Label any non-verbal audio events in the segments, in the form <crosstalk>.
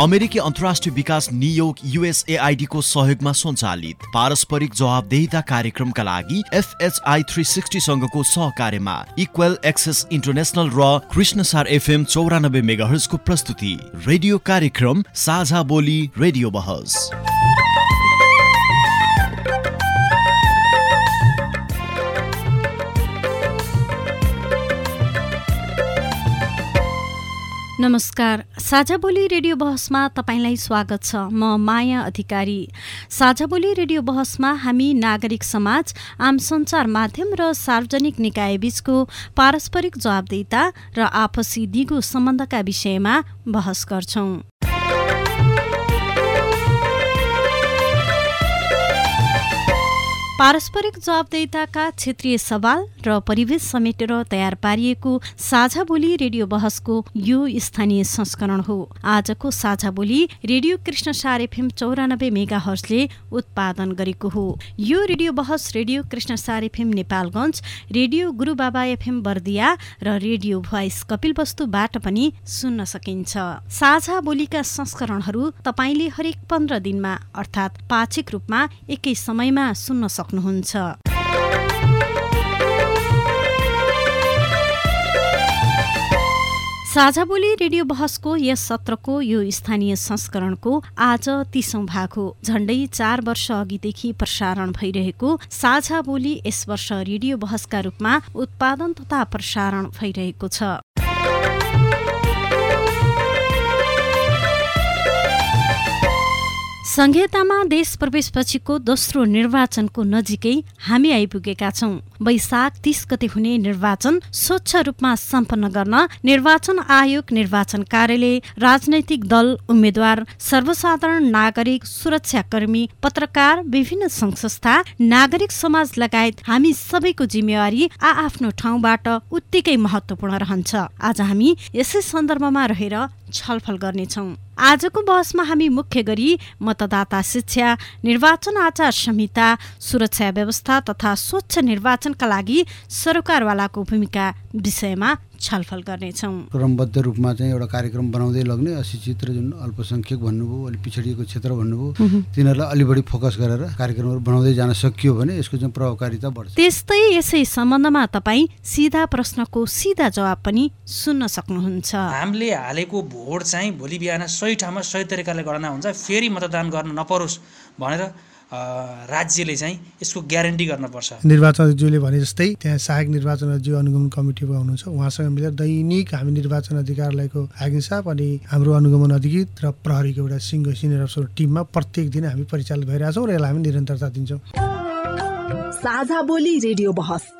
अमेरिकी अन्तर्राष्ट्रिय विकास नियोग युएसएआईडी को सहयोगमा सञ्चालित पारस्परिक जवाबदेहिता कार्यक्रमका लागि एफएचआई थ्री सिक्सटीसँगको सहकार्यमा इक्वेल एक्सेस इन्टरनेसनल र कृष्णसार एफएम चौरानब्बे मेगाहर्जको प्रस्तुति रेडियो कार्यक्रम साझा बोली रेडियो बहस। नमस्कार। साझा बोली रेडियो बहसमा तपाईँलाई स्वागत छ। म माया अधिकारी। साझा बोली रेडियो बहसमा हामी नागरिक समाज आम सञ्चार माध्यम र सार्वजनिक निकाय बीचको पारस्परिक जवाबदेता र आपसी दिगो सम्बन्धका विषयमा बहस गर्छौं। पारस्परिक जवाबदेताका क्षेत्रीय सवाल र परिवेश समेटेर तयार पारिएको साझा बोली रेडियो बहसको यो स्थानीय संस्करण हो। आजको साझा बोली रेडियो कृष्ण सार एफएम चौरानब्बे मेगा हर्सले उत्पादन गरेको हो। यो रेडियो बहस radio Krishnasar FM Nepalgunj radio Gurubaba FM Bardiya र रेडियो भोइस कपिलवस्तुबाट पनि सुन्न सकिन्छ। साझा बोलीका संस्करणहरू तपाईँले हरेक पन्ध्र दिनमा अर्थात् पाक्षिक रूपमा एकै समयमा सुन्न सक्नु सक्नुहुन्छ। साझा बोली रेडियो बहसको यस सत्रको यो स्थानीय संस्करणको आज तीसौं भाग हो। झण्डै चार वर्ष अघिदेखि प्रसारण भइरहेको साझा बोली यस वर्ष रेडियो बहसका रूपमा उत्पादन तथा प्रसारण भइरहेको छ। संघीयतामा देश प्रवेशपछिको दोस्रो निर्वाचनको नजिकै हामी आइपुगेका छौं। वैशाख तीस गते हुने निर्वाचन स्वच्छ रूपमा सम्पन्न गर्न निर्वाचन आयोग निर्वाचन कार्यालय राजनैतिक दल उम्मेद्वार सर्वसाधारण नागरिक सुरक्षाकर्मी पत्रकार विभिन्न संघ संस्था नागरिक समाज लगायत हामी सबैको जिम्मेवारी आ आफ्नो ठाउँबाट उत्तिकै महत्वपूर्ण रहन्छ। आज हामी यसै सन्दर्भमा रहेर छलफल गर्नेछौँ। आजको बहसमा हामी मुख्य गरी मतदाता शिक्षा निर्वाचन आचार संहिता सुरक्षा व्यवस्था तथा स्वच्छ निर्वाचनका लागि सरकारवालाको भूमिका विषयमा छलफल गर्नेछौँ। क्रमबद्ध रूपमा चाहिँ एउटा कार्यक्रम बनाउँदै लग्ने अशिक्षित र जुन अल्पसङ्ख्यक भन्नुभयो अलिक पिछडिएको क्षेत्र भन्नुभयो तिनीहरूलाई अलि बढी फोकस गरेर कार्यक्रमहरू बनाउँदै जान सकियो भने यसको चाहिँ प्रभावकारिता बढ्छ। त्यस्तै यसै सम्बन्धमा तपाईँ सिधा प्रश्नको सिधा जवाब पनि सुन्न सक्नुहुन्छ। हामीले हालेको भोट चाहिँ भोलि बिहान सही ठाउँमा सही तरिकाले गणना हुन्छ फेरि मतदान गर्न नपरोस् भनेर राज्यले चाहिँ यसको ग्यारेन्टी गर्नुपर्छ। निर्वाचन ज्यूले भने जस्तै त्यहाँ सहायक निर्वाचन ज्यू अनुगमन कमिटीमा हुनुहुन्छ। उहाँसँग मिलेर दैनिक हामी निर्वाचन अधिकारीको आज्ञा अनि हाम्रो अनुगमन अधिकृत र प्रहरीको एउटा सिङ्गो सिनियर अफसर टिममा प्रत्येक दिन हामी परिचालित भइरहेछौँ र यसलाई हामी निरन्तरता दिन्छौँ। साझा बोली रेडियो बहस।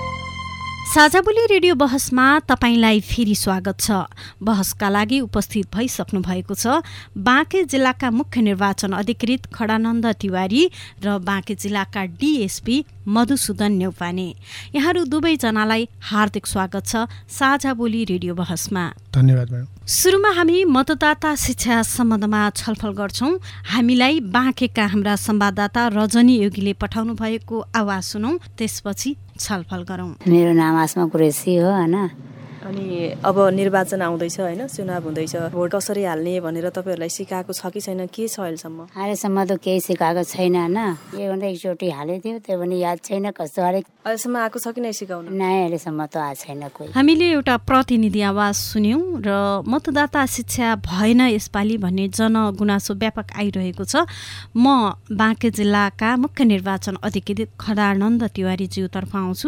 साझाबोली रेडियो बहसमा तपाईँलाई फेरि स्वागत छ। बहसका लागि उपस्थित भइसक्नु भएको छ बाँके जिल्लाका मुख्य निर्वाचन अधिकृत खडानन्द तिवारी र बाँके जिल्लाका डिएसपी मधुसूदन नेउपाने यहाँहरू दुवैजनालाई हार्दिक स्वागत छ साझा बोली रेडियो बहसमा। धन्यवाद सुरुमा हामी मतदाता शिक्षा सम्बन्धमा छलफल गर्छौँ। हामीलाई बाँकेका हाम्रा संवाददाता रजनी योगीले पठाउनु भएको आवाज सुनौ। त्यसपछि छलफल गरौँ। मेरो नाम आसमा कुरेसी हो होइन? अनि अब निर्वाचन आउँदैछ होइन चुनाव हुँदैछ। भोट कसरी हाल्ने भनेर तपाईँहरूलाई सिकाएको छ कि छैन के छ अहिलेसम्म? अहिलेसम्म त केही सिकाएको छैन होइन। योभन्दा एकचोटि हालेको थियो त्यो पनि याद छैन कस्तो हरेक अहिलेसम्म आएको छ कि नै सिकाउनु? नै अहिलेसम्म त आएको छैन कोही। हामीले एउटा प्रतिनिधि आवाज सुन्यौँ र मतदाता शिक्षा भएन यसपालि भन्ने जनगुनासो व्यापक आइरहेको छ। म बाँके जिल्लाका मुख्य निर्वाचन अधिकृत खडानन्द तिवारीज्यूतर्फ आउँछु।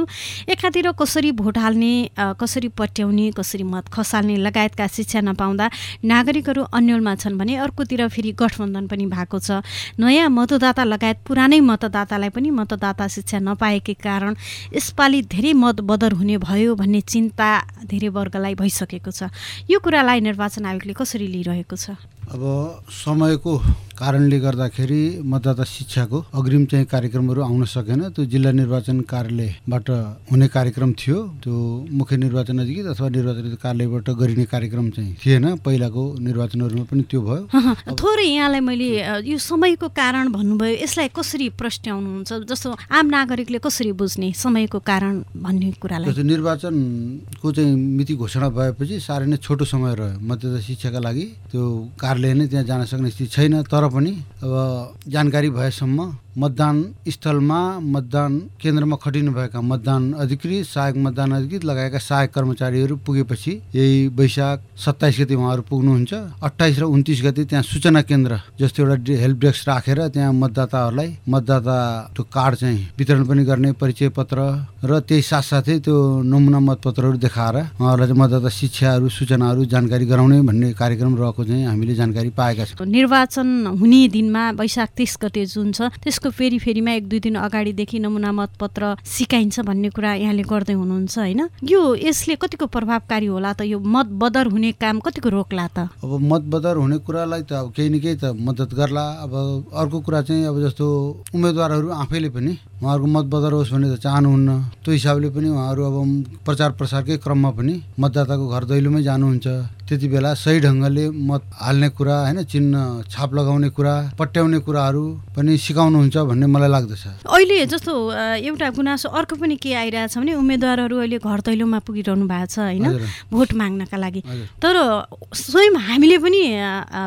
एकातिर कसरी भोट हाल्ने कसरी पट्याउने ल्याउने कसरी मत खसाल्ने लगायतका शिक्षा नपाउँदा नागरिकहरू अन्यलमा छन् भने अर्कोतिर फेरि गठबन्धन पनि भएको छ। नयाँ मतदाता लगायत पुरानै मतदातालाई पनि मतदाता शिक्षा नपाएकै कारण यसपालि धेरै मत बदर हुने भयो भन्ने चिन्ता धेरै वर्गलाई भइसकेको छ। यो कुरालाई निर्वाचन आयोगले कसरी लिइरहेको छ? अब समयको कारणले गर्दाखेरि मतदाता शिक्षाको अग्रिम चाहिँ कार्यक्रमहरू आउन सकेन। त्यो जिल्ला निर्वाचन कार्यालयबाट हुने कार्यक्रम थियो। त्यो मुख्य निर्वाचन अधिकृत अथवा निर्वाचन कार्यालयबाट गरिने कार्यक्रम चाहिँ थिएन। पहिलाको निर्वाचनहरूमा पनि त्यो भयो। थोरै यहाँलाई मैले यो समयको कारण भन्नुभयो यसलाई कसरी प्रश्नाउनुहुन्छ जस्तो आम नागरिकले कसरी बुझ्ने समयको कारण भन्ने कुरालाई? निर्वाचनको चाहिँ मिति घोषणा भएपछि साह्रै नै छोटो समय रह्यो। मतदाता शिक्षाका लागि त्यो कार्यालय नै त्यहाँ जान सक्ने स्थिति छैन। तर पनि अब जानकारी भएसम्म मतदान स्थलमा मतदान केन्द्रमा खटिनुभएका मतदान अधिकृत सहायक मतदान अधिकृत लगायतका सहायक कर्मचारीहरू पुगेपछि यही वैशाख सत्ताइस गति उहाँहरू पुग्नुहुन्छ। अट्ठाइस र उन्तिस गति त्यहाँ सूचना केन्द्र जस्तो एउटा हेल्प डेस्क राखेर त्यहाँ मतदाताहरूलाई मतदाता त्यो कार्ड चाहिँ वितरण पनि गर्ने परिचय पत्र र त्यही साथसाथै त्यो नमुना मतपत्रहरू देखाएर उहाँहरूलाई चाहिँ मतदाता शिक्षाहरू सूचनाहरू जानकारी गराउने भन्ने कार्यक्रम रहेको चाहिँ हामीले जानकारी पाएका छौँ। निर्वाचन हुने दिनमा वैशाख तिस गते जुन छ त्यसको फेरि फेरिमा एक दुई दिन अगाडिदेखि नमुना मतपत्र सिकाइन्छ भन्ने कुरा यहाँले गर्दै हुनुहुन्छ होइन? यो यसले कतिको प्रभावकारी होला त? यो मत बदर हुने काम कतिको रोक्ला त? अब मतबदर हुने कुरालाई त अब केही न केही त मद्दत गर्ला। अब अर्को कुरा चाहिँ अब जस्तो उम्मेदवारहरू आफैले पनि उहाँहरूको मतबदर होस् भने त चाहनुहुन्न त्यो हिसाबले पनि उहाँहरू अब प्रचार प्रसारकै क्रममा पनि मतदाताको घर दैलोमै जानुहुन्छ त्यति बेला सही ढङ्गले मत हाल्ने कुरा होइन चिन्ह छाप लगाउने कुरा पट्याउने कुराहरू पनि सिकाउनुहुन्छ भन्ने मलाई लाग्दछ अहिले जस्तो एउटा गुनासो अर्को पनि के आइरहेछ भने उम्मेदवारहरू अहिले घर दैलोमा पुगिरहनु भएको छ होइन। भोट माग्नका लागि। तर स्वयं हामीले पनि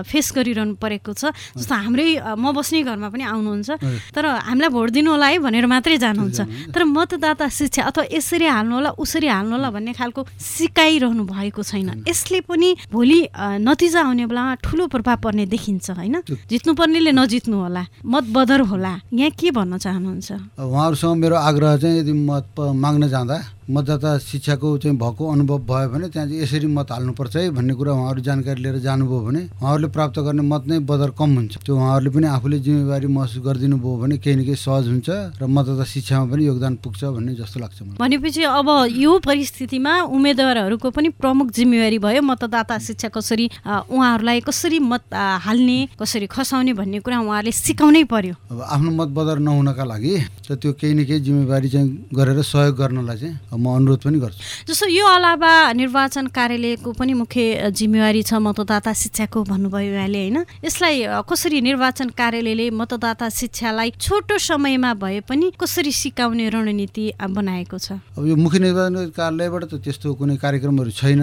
फेस गरिरहनु परेको छ जस्तो हाम्रै म बस्ने घरमा पनि आउनुहुन्छ। तर हामीलाई भोट दिनु होला है भनेर मात्रै जानुहुन्छ। तर मतदाता शिक्षा अथवा यसरी हाल्नु होला उसरी हाल्नु होला भन्ने खालको सिकाइरहनु भएको छैन। यसले पनि भोलि नतिजा आउने बेलामा ठुलो प्रभाव पर्ने देखिन्छ होइन? जित्नुपर्नेले नजित्नु होला मत बदर होला। यहाँ के भन्न चाहनुहुन्छ? उहाँहरूसँग मेरो आग्रह चाहिँ यदि मत माग्न जाँदा मतदाता शिक्षाको चाहिँ भएको अनुभव भयो भने त्यहाँ चाहिँ यसरी मत हाल्नुपर्छ है भन्ने कुरा उहाँहरू जानकारी लिएर जानुभयो भने उहाँहरूले प्राप्त गर्ने मत नै बदर कम हुन्छ। त्यो उहाँहरूले पनि आफूले जिम्मेवारी महसुस गरिदिनु भयो भने केही न केही सहज हुन्छ र मतदाता शिक्षामा पनि योगदान पुग्छ भन्ने जस्तो लाग्छ मलाई। भनेपछि अब यो परिस्थितिमा उम्मेदवारहरूको पनि प्रमुख जिम्मेवारी भयो मतदाता शिक्षा कसरी उहाँहरूलाई कसरी मत हाल्ने कसरी खसाउने भन्ने कुरा उहाँहरूले सिकाउनै पर्यो। अब आफ्नो मत बदर नहुनका लागि त त्यो केही न केही जिम्मेवारी चाहिँ गरेर सहयोग गर्नलाई चाहिँ म अनुरोध पनि गर्छु। जस्तो यो अलावा निर्वाचन कार्यालयको पनि मुख्य जिम्मेवारी छ मतदाता शिक्षाको भन्नुभयो यहाँले होइन? यसलाई कसरी निर्वाचन कार्यालयले मतदाता शिक्षालाई छोटो समयमा भए पनि कसरी सिकाउने रणनीति बनाएको छ? अब यो मुख्य निर्वाचन कार्यालयबाट त त्यस्तो कुनै कार्यक्रमहरू छैन।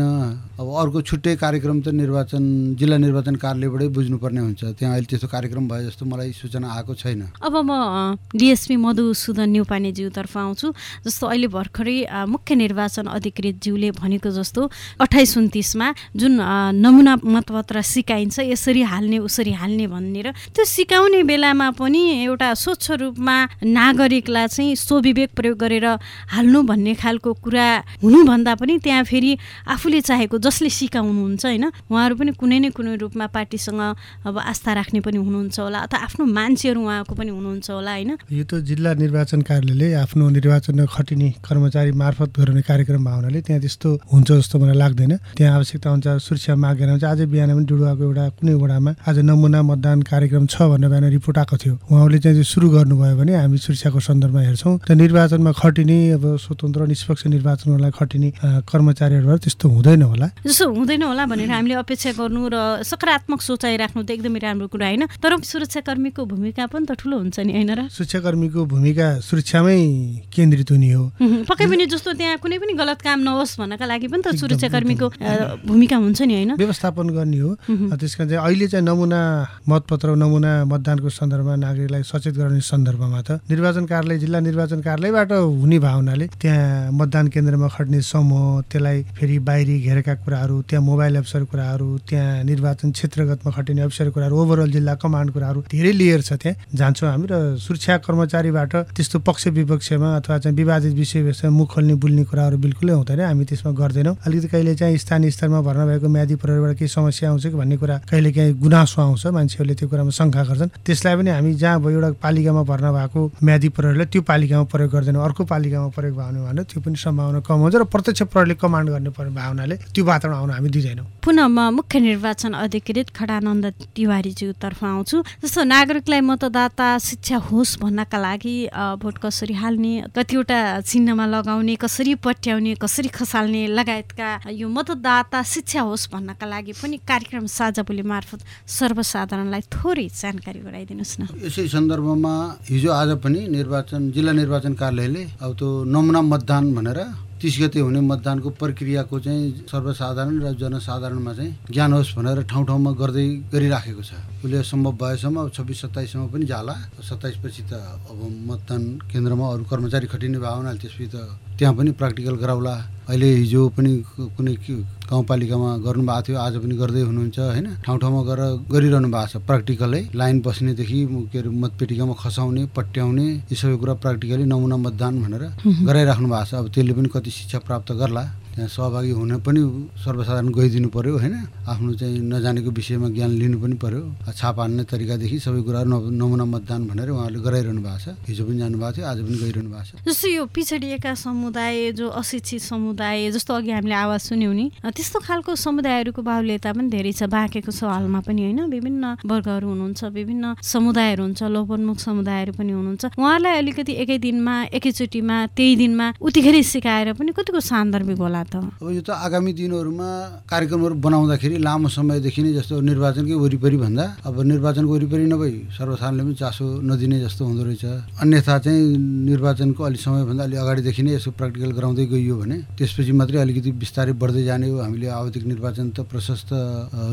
अब अर्को छुट्टै कार्यक्रम त निर्वाचन जिल्ला निर्वाचन कार्यालयबाटै बुझ्नुपर्ने हुन्छ। त्यहाँ अहिले त्यस्तो कार्यक्रम भए जस्तो मलाई सूचना आएको छैन। अब म डिएसपी मधुसूदन न्युपानेज्यूतर्फ आउँछु। जस्तो अहिले भर्खरै मुख्य निर्वाचन अधिकृतज्यूले भनेको जस्तो अठाइस उन्तिसमा जुन नमुना मतपत्र सिकाइन्छ यसरी हाल्ने उसरी हाल्ने भनेर। त्यो सिकाउने बेलामा पनि एउटा स्वच्छ रूपमा नागरिकलाई चाहिँ स्वविवेक प्रयोग गरेर हाल्नु भन्ने खालको कुरा हुनुभन्दा पनि त्यहाँ फेरि आफूले चाहेको जसले सिकाउनुहुन्छ होइन? उहाँहरू पनि कुनै न कुनै रूपमा पार्टीसँग अब आस्था राख्ने पनि हुनुहुन्छ होला अथवा आफ्नो मान्छेहरू उहाँको पनि हुनुहुन्छ होला होइन? यो त जिल्ला निर्वाचन कार्यालयले आफ्नो निर्वाचनमा खटिने कर्मचारी मार्फत गराउने कार्यक्रम भावनाले त्यहाँ त्यस्तो हुन्छ जस्तो मलाई लाग्दैन। त्यहाँ आवश्यकता हुन्छ सुरक्षा मागेर हुन्छ। आज बिहान पनि डुडुवाको एउटा कुनै वडामा आज नमुना मतदान कार्यक्रम छ भनेर बिहान रिपोर्ट आएको थियो। उहाँहरूले चाहिँ त्यो सुरु गर्नुभयो भने हामी सुरक्षाको सन्दर्भमा हेर्छौँ। र निर्वाचनमा खटिने अब स्वतन्त्र निष्पक्ष निर्वाचनहरूलाई खटिने कर्मचारीहरूबाट त्यस्तो हुँदैन होला। जसो हुँदैन होला भनेर हामीले अपेक्षा गर्नु र सकारात्मक सोचाइ राख्नु त एकदमै राम्रो कुरा होइन। तर सुरक्षाकर्मीको भूमिका पनि त ठुलो हुन्छ नि होइन र? सुरक्षाकर्मीको भूमिका सुरक्षामै केन्द्रित हुने हो। पक्कै पनि जस्तो त्यहाँ कुनै पनि गलत काम नहोस् भन्नका लागि पनि त सुरक्षाकर्मीको भूमिका हुन्छ नि होइन? व्यवस्थापन गर्ने हो। त्यस कारण चाहिँ अहिले चाहिँ नमुना मतपत्र नमुना मतदानको सन्दर्भमा नागरिकलाई सचेत गराउने सन्दर्भमा त निर्वाचन कार्यालय जिल्ला निर्वाचन कार्यालयबाट हुने भावनाले त्यहाँ मतदान केन्द्रमा खट्ने समूह त्यसलाई फेरि बाहिरी घेरेका कुराहरू त्यहाँ मोबाइल अफिसर कुराहरू त्यहाँ निर्वाचन क्षेत्रगतमा खटिने अफिसर कुराहरू ओभरअल जिल्ला कमान्ड कुराहरू धेरै लेयर छ त्यहाँ। जान्छौँ हामी र सुरक्षा कर्मचारीबाट त्यस्तो पक्ष विपक्षमा अथवा चाहिँ विवादित विषय विषयमा मुख खोल्ने बोल्ने बुल्ने कुराहरू बिल्कुलै हुँदैन हामी त्यसमा गर्दैनौँ। अलिकति कहिले चाहिँ स्थानीय स्तरमा भर्ना भएको म्यादी प्रहरीबाट केही समस्या आउँछ कि भन्ने कुरा कहिले काहीँ गुनासो आउँछ मान्छेहरूले त्यो कुरामा शङ्का गर्छन्। त्यसलाई पनि हामी जहाँ अब एउटा पालिकामा भर्ना भएको म्यादी प्रहरीलाई त्यो पालिकामा प्रयोग गर्दैनौँ अर्को पालिकामा प्रयोग भयो भने त्यो पनि सम्भावना कम हुन्छ र प्रत्यक्ष प्रहरीले कमान्ड गर्ने भावनाले त्यो वातावरण आउन हामी दिँदैनौँ। पुनः म मुख्य निर्वाचन अधिकृत खडानन्द तिवारीज्यूतर्फ आउँछु। जस्तो नागरिकलाई मतदाता शिक्षा होस् भन्नका लागि भोट कसरी हाल्ने कतिवटा चिन्हमा लगाउने कसरी पट्याउने कसरी खसाल्ने लगायतका यो मतदाता शिक्षा होस् भन्नका लागि पनि कार्यक्रम साझा बोली मार्फत सर्वसाधारणलाई थोरै जानकारी गराइदिनुहोस् न। यसै सन्दर्भमा हिजो आज पनि निर्वाचन जिल्ला निर्वाचन कार्यालयले अब त्यो नमुना मतदान भनेर तिस गते हुने मतदानको प्रक्रियाको चाहिँ सर्वसाधारण र जनसाधारणमा चाहिँ ज्ञान होस् भनेर ठाउँ ठाउँमा गर्दै गरिराखेको छ। उसले सम्भव भएसम्म अब छब्बिस सत्ताइससम्म पनि जाला। सत्ताइस पछि त अब मतदान केन्द्रमा अरू कर्मचारी खटिने भयो हुनाले त्यसपछि त त्यहाँ पनि प्र्याक्टिकल गराउला। अहिले हिजो पनि कुनै गाउँपालिकामा गर्नुभएको थियो। आज पनि गर्दै हुनुहुन्छ होइन? ठाउँ ठाउँमा गएर गरिरहनु भएको छ प्र्याक्टिकलै लाइन बस्नेदेखि के अरे मतपेटिकामा खसाउने पट्याउने यी सबै कुरा प्र्याक्टिकली नमुना मतदान भनेर गराइराख्नु भएको छ। अब त्यसले पनि कति शिक्षा प्राप्त गर्ला। त्यहाँ सहभागी हुन पनि सर्वसाधारण गइदिनु पर्यो होइन? आफ्नो चाहिँ नजानेको विषयमा ज्ञान लिनु पनि पर्यो। छाप हान्ने तरिकादेखि सबै न- नमुना मतदान भनेर उहाँहरूले गराइरहनु भएको छ। हिजो पनि जानुभएको थियो आज पनि गइरहनु भएको छ। जस्तो यो पिछडिएका समुदाय जो अशिक्षित समुदाय जस्तो अघि हामीले आवाज सुन्यौँ नि त्यस्तो खालको समुदायहरूको बाहुल्यता पनि धेरै छ। बाँकेको छ हालमा पनि होइन? विभिन्न वर्गहरू हुनुहुन्छ विभिन्न समुदायहरू हुन्छ लोपोन्मुख समुदायहरू पनि हुनुहुन्छ। उहाँलाई अलिकति एकै दिनमा एकैचोटिमा त्यही दिनमा उतिखेरै सिकाएर पनि कतिको सान्दर्भिक होला त अब यो त आगामी दिनहरूमा कार्यक्रमहरू बनाउँदाखेरि लामो समयदेखि नै जस्तो निर्वाचनकै वरिपरि भन्दा अब निर्वाचनको वरिपरि नभई सर्वसाधारणले पनि चासो नदिने जस्तो हुँदो रहेछ। अन्यथा चाहिँ निर्वाचनको अलिक समयभन्दा अलिक अगाडिदेखि नै यसो प्र्याक्टिकल गराउँदै गइयो भने त्यसपछि मात्रै अलिकति बिस्तारै बढ्दै जाने हो। हामीले आवधिक निर्वाचन त प्रशस्त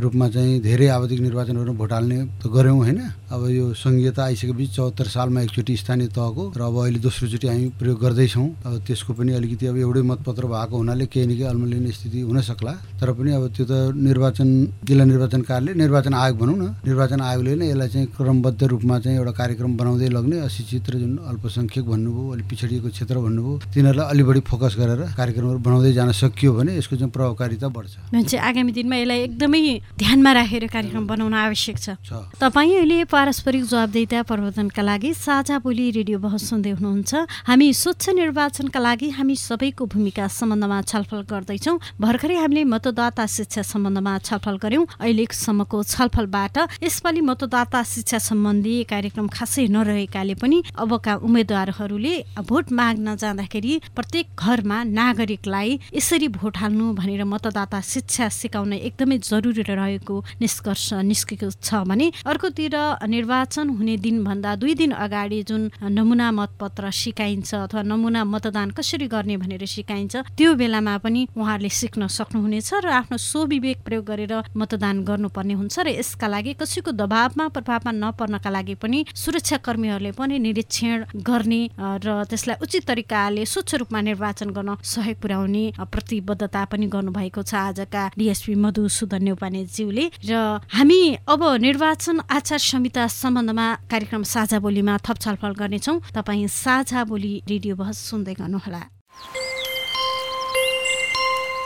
रूपमा चाहिँ धेरै आवधिक निर्वाचनहरू भोट हाल्ने त गऱ्यौँ होइन? अब यो सङ्घीयता आइसकेपछि चौहत्तर सालमा एकचोटि स्थानीय तहको र अब अहिले दोस्रोचोटि हामी प्रयोग गर्दैछौँ। अब त्यसको पनि अलिकति अब एउटै मतपत्र भएको हुनाले केही न केही अल्मलिने स्थिति हुन सक्ला तर पनि अब त्यो त निर्वाचन जिल्ला निर्वाचन कार्यालय निर्वाचन आयोग भनौँ न निर्वाचन आयोगले नै यसलाई चाहिँ क्रमबद्ध रूपमा चाहिँ एउटा कार्यक्रम बनाउँदै लग्ने अशिक्षित र जुन अल्पसङ्ख्यक भन्नुभयो अलिक पिछडिएको क्षेत्र भन्नुभयो तिनीहरूलाई अलि बढी फोकस गरेर कार्यक्रमहरू बनाउँदै जान सकियो भने यसको चाहिँ प्रभावकारिता बढ्छ। चाहिँ आगामी दिनमा यसलाई एकदमै ध्यानमा राखेर कार्यक्रम बनाउन आवश्यक छ। छ। तपाईँ अहिले पारस्परिक जवाबदेता प्रवर्धनका लागि साझा बोली रेडियो बहस सुन्दै हुनुहुन्छ। हामी स्वच्छ निर्वाचनका लागि हामी सबैको भूमिका सम्बन्धमा छलफल गर्दैछौँ। भर्खरै हामीले मतदाता शिक्षा सम्बन्धमा छलफल गऱ्यौँ। अहिलेसम्मको छलफलबाट यसपालि मतदाता शिक्षा सम्बन्धी कार्यक्रम खासै नरहेकाले पनि अबका उम्मेद्वारहरूले भोट माग्न जाँदाखेरि प्रत्येक घरमा नागरिकलाई यसरी भोट हाल्नु भनेर मतदाता शिक्षा सिकाउन एकदमै जरुरी रहेको निष्कर्ष निस्केको छ भने अर्कोतिर निर्वाचन हुने दिनभन्दा दुई दिन अगाडि जुन नमुना मतपत्र सिकाइन्छ अथवा नमुना मतदान कसरी गर्ने भनेर सिकाइन्छ त्यो बेलामा पनि उहाँहरूले सिक्न सक्नुहुनेछ र आफ्नो स्वविवेक प्रयोग गरेर मतदान गर्नुपर्ने हुन्छ र यसका लागि कसैको दबावमा प्रभावमा नपर्नका लागि पनि सुरक्षाकर्मीहरूले पनि निरीक्षण गर्ने र त्यसलाई उचित तरिकाले स्वच्छ रूपमा निर्वाचन गर्न सहयोग पुर्याउने प्रतिबद्धता पनि गर्नुभएको छ आजका डिएसपी मधुसूदन नेउपानेज्यूले र हामी अब निर्वाचन आचार संहिता सम्बन्धमा कार्यक्रम साझा बोलीमा थप छलफल गर्नेछौँ। तपाईँ साझा बोली रेडियो बहस सुन्दै गर्नुहोला।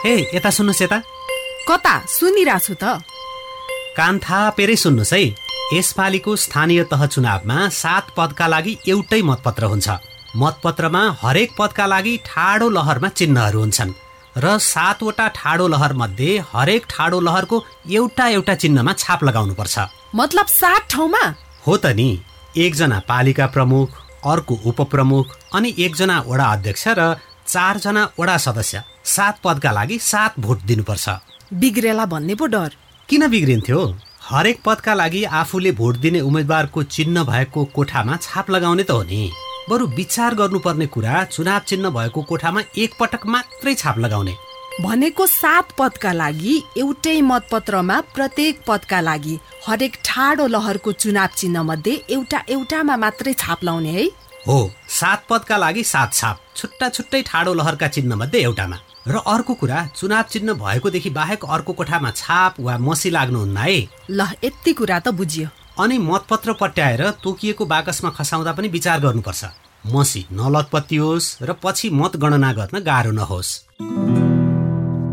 ए यता सुन्नुहोस् यता। कता? सुनिरहेको छु त। कान थापेरै सुन्नुहोस् है। यसपालिको स्थानीय तह चुनावमा सात पदका लागि एउटै मतपत्र हुन्छ। मतपत्रमा हरेक पदका लागि ठाडो लहरमा चिन्हहरू हुन्छन्। र सातवटा ठाडो लहर मध्ये हरेक ठाडो लहरको एउटा एउटा चिन्हमा छाप लगाउनुपर्छ। मतलब सात ठाउँमा? हो त नि। एकजना पालिका प्रमुख अर्को उपप्रमुख अनि एकजना वडा अध्यक्ष र चारजना वडा सदस्य। सात पदका लागि सात भोट दिनुपर्छ। बिग्रेला भन्ने पो डर। किन बिग्रिन्थ्यो? हरेक पदका लागि आफूले भोट दिने उम्मेद्वारको चिन्ह भएको कोठामा छाप लगाउने त हो नि। बरु विचार गर्नुपर्ने कुरा चुनाव चिन्ह भएको कोठामा एकपटक मात्रै छाप लगाउने। भनेको सात पदका लागि एउटै मतपत्रमा प्रत्येक पदका लागि हरेक ठाडो लहरको चुनाव चिन्ह मध्ये एउटा एउटामा मात्रै छाप लाउने है। हो सात पदका लागि सात छाप। छुट्टा छुट्टै ठाडो लहरका चिन्ह मध्ये एउटामा। र अर्को कुरा चुनाव चिन्ह भएकोदेखि बाहेक अर्को कोठामा छाप वा मसी लाग्नुहुन्न है। ल यति कुरा त बुझियो। अनि मतपत्र पट्याएर तोकिएको बाकसमा खसाउँदा पनि विचार गर्नुपर्छ। मसी नलतपत्ती होस् र पछि मतगणना गर्न गाह्रो नहोस्।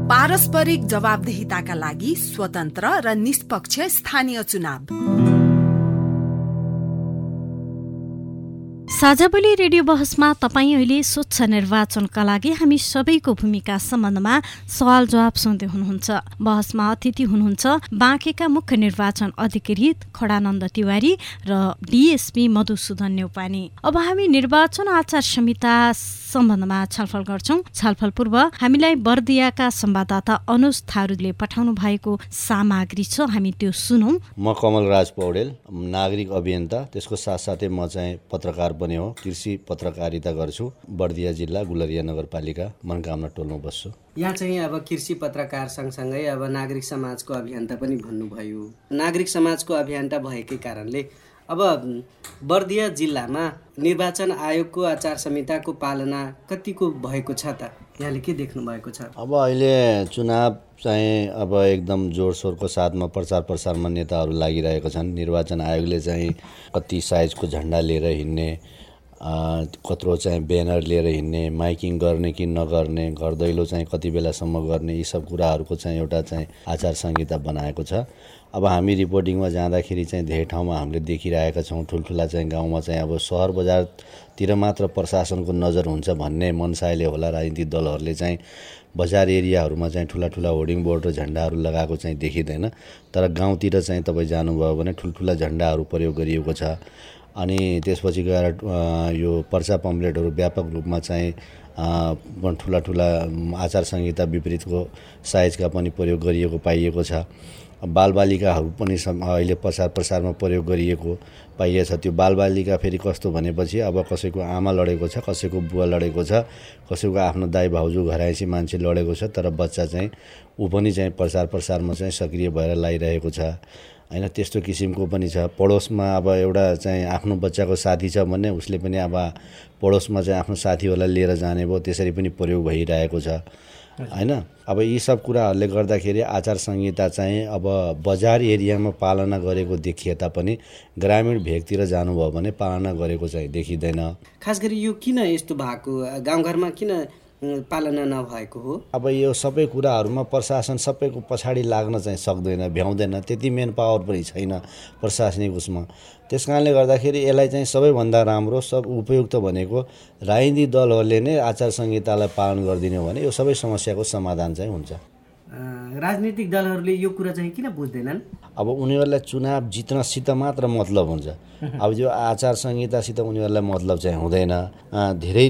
पारस्परिक जवाबदेहिताका लागि स्वतन्त्र र निष्पक्ष स्थानीय चुनाव। साझाबोली रेडियो बहसमा तपाईँ अहिले स्वच्छ निर्वाचनका लागि हामी सबैको भूमिका सम्बन्धमा सवाल जवाब सुन्दै हुनुहुन्छ। बहसमा अतिथि हुनुहुन्छ बाँकेका मुख्य निर्वाचन अधिकृत खडानन्द तिवारी र डिएसपी मधुसूदन नेउपानी अब हामी निर्वाचन आचार संहिता सम्बन्धमा छलफल गर्छौँ। छलफल पूर्व हामीलाई बर्दियाका संवाददाता अनुज थारूले पठाउनु भएको सामग्री छ हामी त्यो सुनौँ। म कमल राज पौडेल नागरिक अभियन्ता त्यसको साथसाथै म चाहिँ पत्रकार पनि हो। कृषि पत्रकारिता गर्छु। बर्दिया जिल्ला गुलरिया नगरपालिका मनकामना टोलमा बस्छु। यहाँ चाहिँ अब कृषि पत्रकार सँगसँगै अब नागरिक समाजको अभियन्ता पनि भन्नुभयो नागरिक समाजको अभियन्ता भएकै कारणले अब बर्दिया जिल्लामा निर्वाचन आयोगको आचार संहिताको पालना कतिको भएको छ त? यहाँले के देख्नु भएको छ? अब अहिले चुनाव चाहिँ अब एकदम जोडसोरको साथमा प्रचार प्रसारमा नेताहरू लागिरहेका छन्। निर्वाचन आयोगले चाहिँ कति साइजको झन्डा लिएर हिँड्ने कत्रो चाहिँ ब्यानर लिएर हिँड्ने माइकिङ गर्ने कि नगर्ने घर दैलो चाहिँ कति बेलासम्म गर्ने यी सब कुराहरूको चाहिँ एउटा चाहिँ आचार संहिता बनाएको छ। अब हामी रिपोर्टिङमा जाँदाखेरि चाहिँ धेरै ठाउँमा हामीले देखिरहेका छौँ। ठुल्ठुला चाहिँ गाउँमा चाहिँ अब सहर बजारतिर मात्र प्रशासनको नजर हुन्छ भन्ने मनसायले होला राजनीतिक दलहरूले चाहिँ बजार एरियाहरूमा चाहिँ ठुला ठुला होर्डिङ बोर्ड र झन्डाहरू लगाएको चाहिँ देखिँदैन। तर गाउँतिर चाहिँ तपाईँ जानुभयो भने ठुल्ठुला झन्डाहरू प्रयोग गरिएको छ। अनि त्यसपछि गएर यो पर्चा पम्पलेटहरू व्यापक रूपमा चाहिँ ठुला ठुला आचार संहिता विपरीतको साइजका पनि प्रयोग गरिएको पाइएको छ। बालबालिकाहरू पनि अहिले प्रचार प्रसारमा प्रयोग गरिएको पाइएछ त्यो बालबालिका फेरि कस्तो भनेपछि अब कसैको आमा लडेको छ कसैको बुवा लडेको छ कसैको आफ्नो दाई भाउजू घराइसी मान्छे लडेको छ तर बच्चा चाहिँ ऊ पनि चाहिँ प्रचार प्रसारमा चाहिँ सक्रिय भएर लागिरहेको छ। होइन त्यस्तो किसिमको पनि छ। पडोसमा अब एउटा चाहिँ आफ्नो बच्चाको साथी छ भने उसले पनि अब पडोसमा चाहिँ आफ्नो साथीहरूलाई लिएर जाने भयो त्यसरी पनि प्रयोग भइरहेको छ। होइन? अब यी सब कुराहरूले गर्दाखेरि आचार संहिता चाहिँ अब बजार एरियामा पालना गरेको देखिए तापनि ग्रामीण भेगतिर जानुभयो भने पालना गरेको चाहिँ देखिँदैन। खास गरी यो किन यस्तो भएको? गाउँघरमा किन पालना नभएको हो? अब यो सबै कुराहरूमा प्रशासन सबैको पछाडि लाग्न चाहिँ सक्दैन भ्याउँदैन। त्यति मेन पावर पनि छैन प्रशासनिक उसमा। त्यस कारणले गर्दाखेरि यसलाई चाहिँ सबैभन्दा राम्रो सब उपयुक्त भनेको राजनीतिक दलहरूले नै आचार संहितालाई पालन गरिदिने भने यो सबै समस्याको समाधान चाहिँ हुन्छ। राजनीतिक दलहरूले यो कुरा चाहिँ किन बुझ्दैनन्? अब उनीहरूलाई चुनाव जित्नसित मात्र मतलब हुन्छ। <laughs> अब यो आचार संहितासित उनीहरूलाई मतलब चाहिँ हुँदैन। धेरै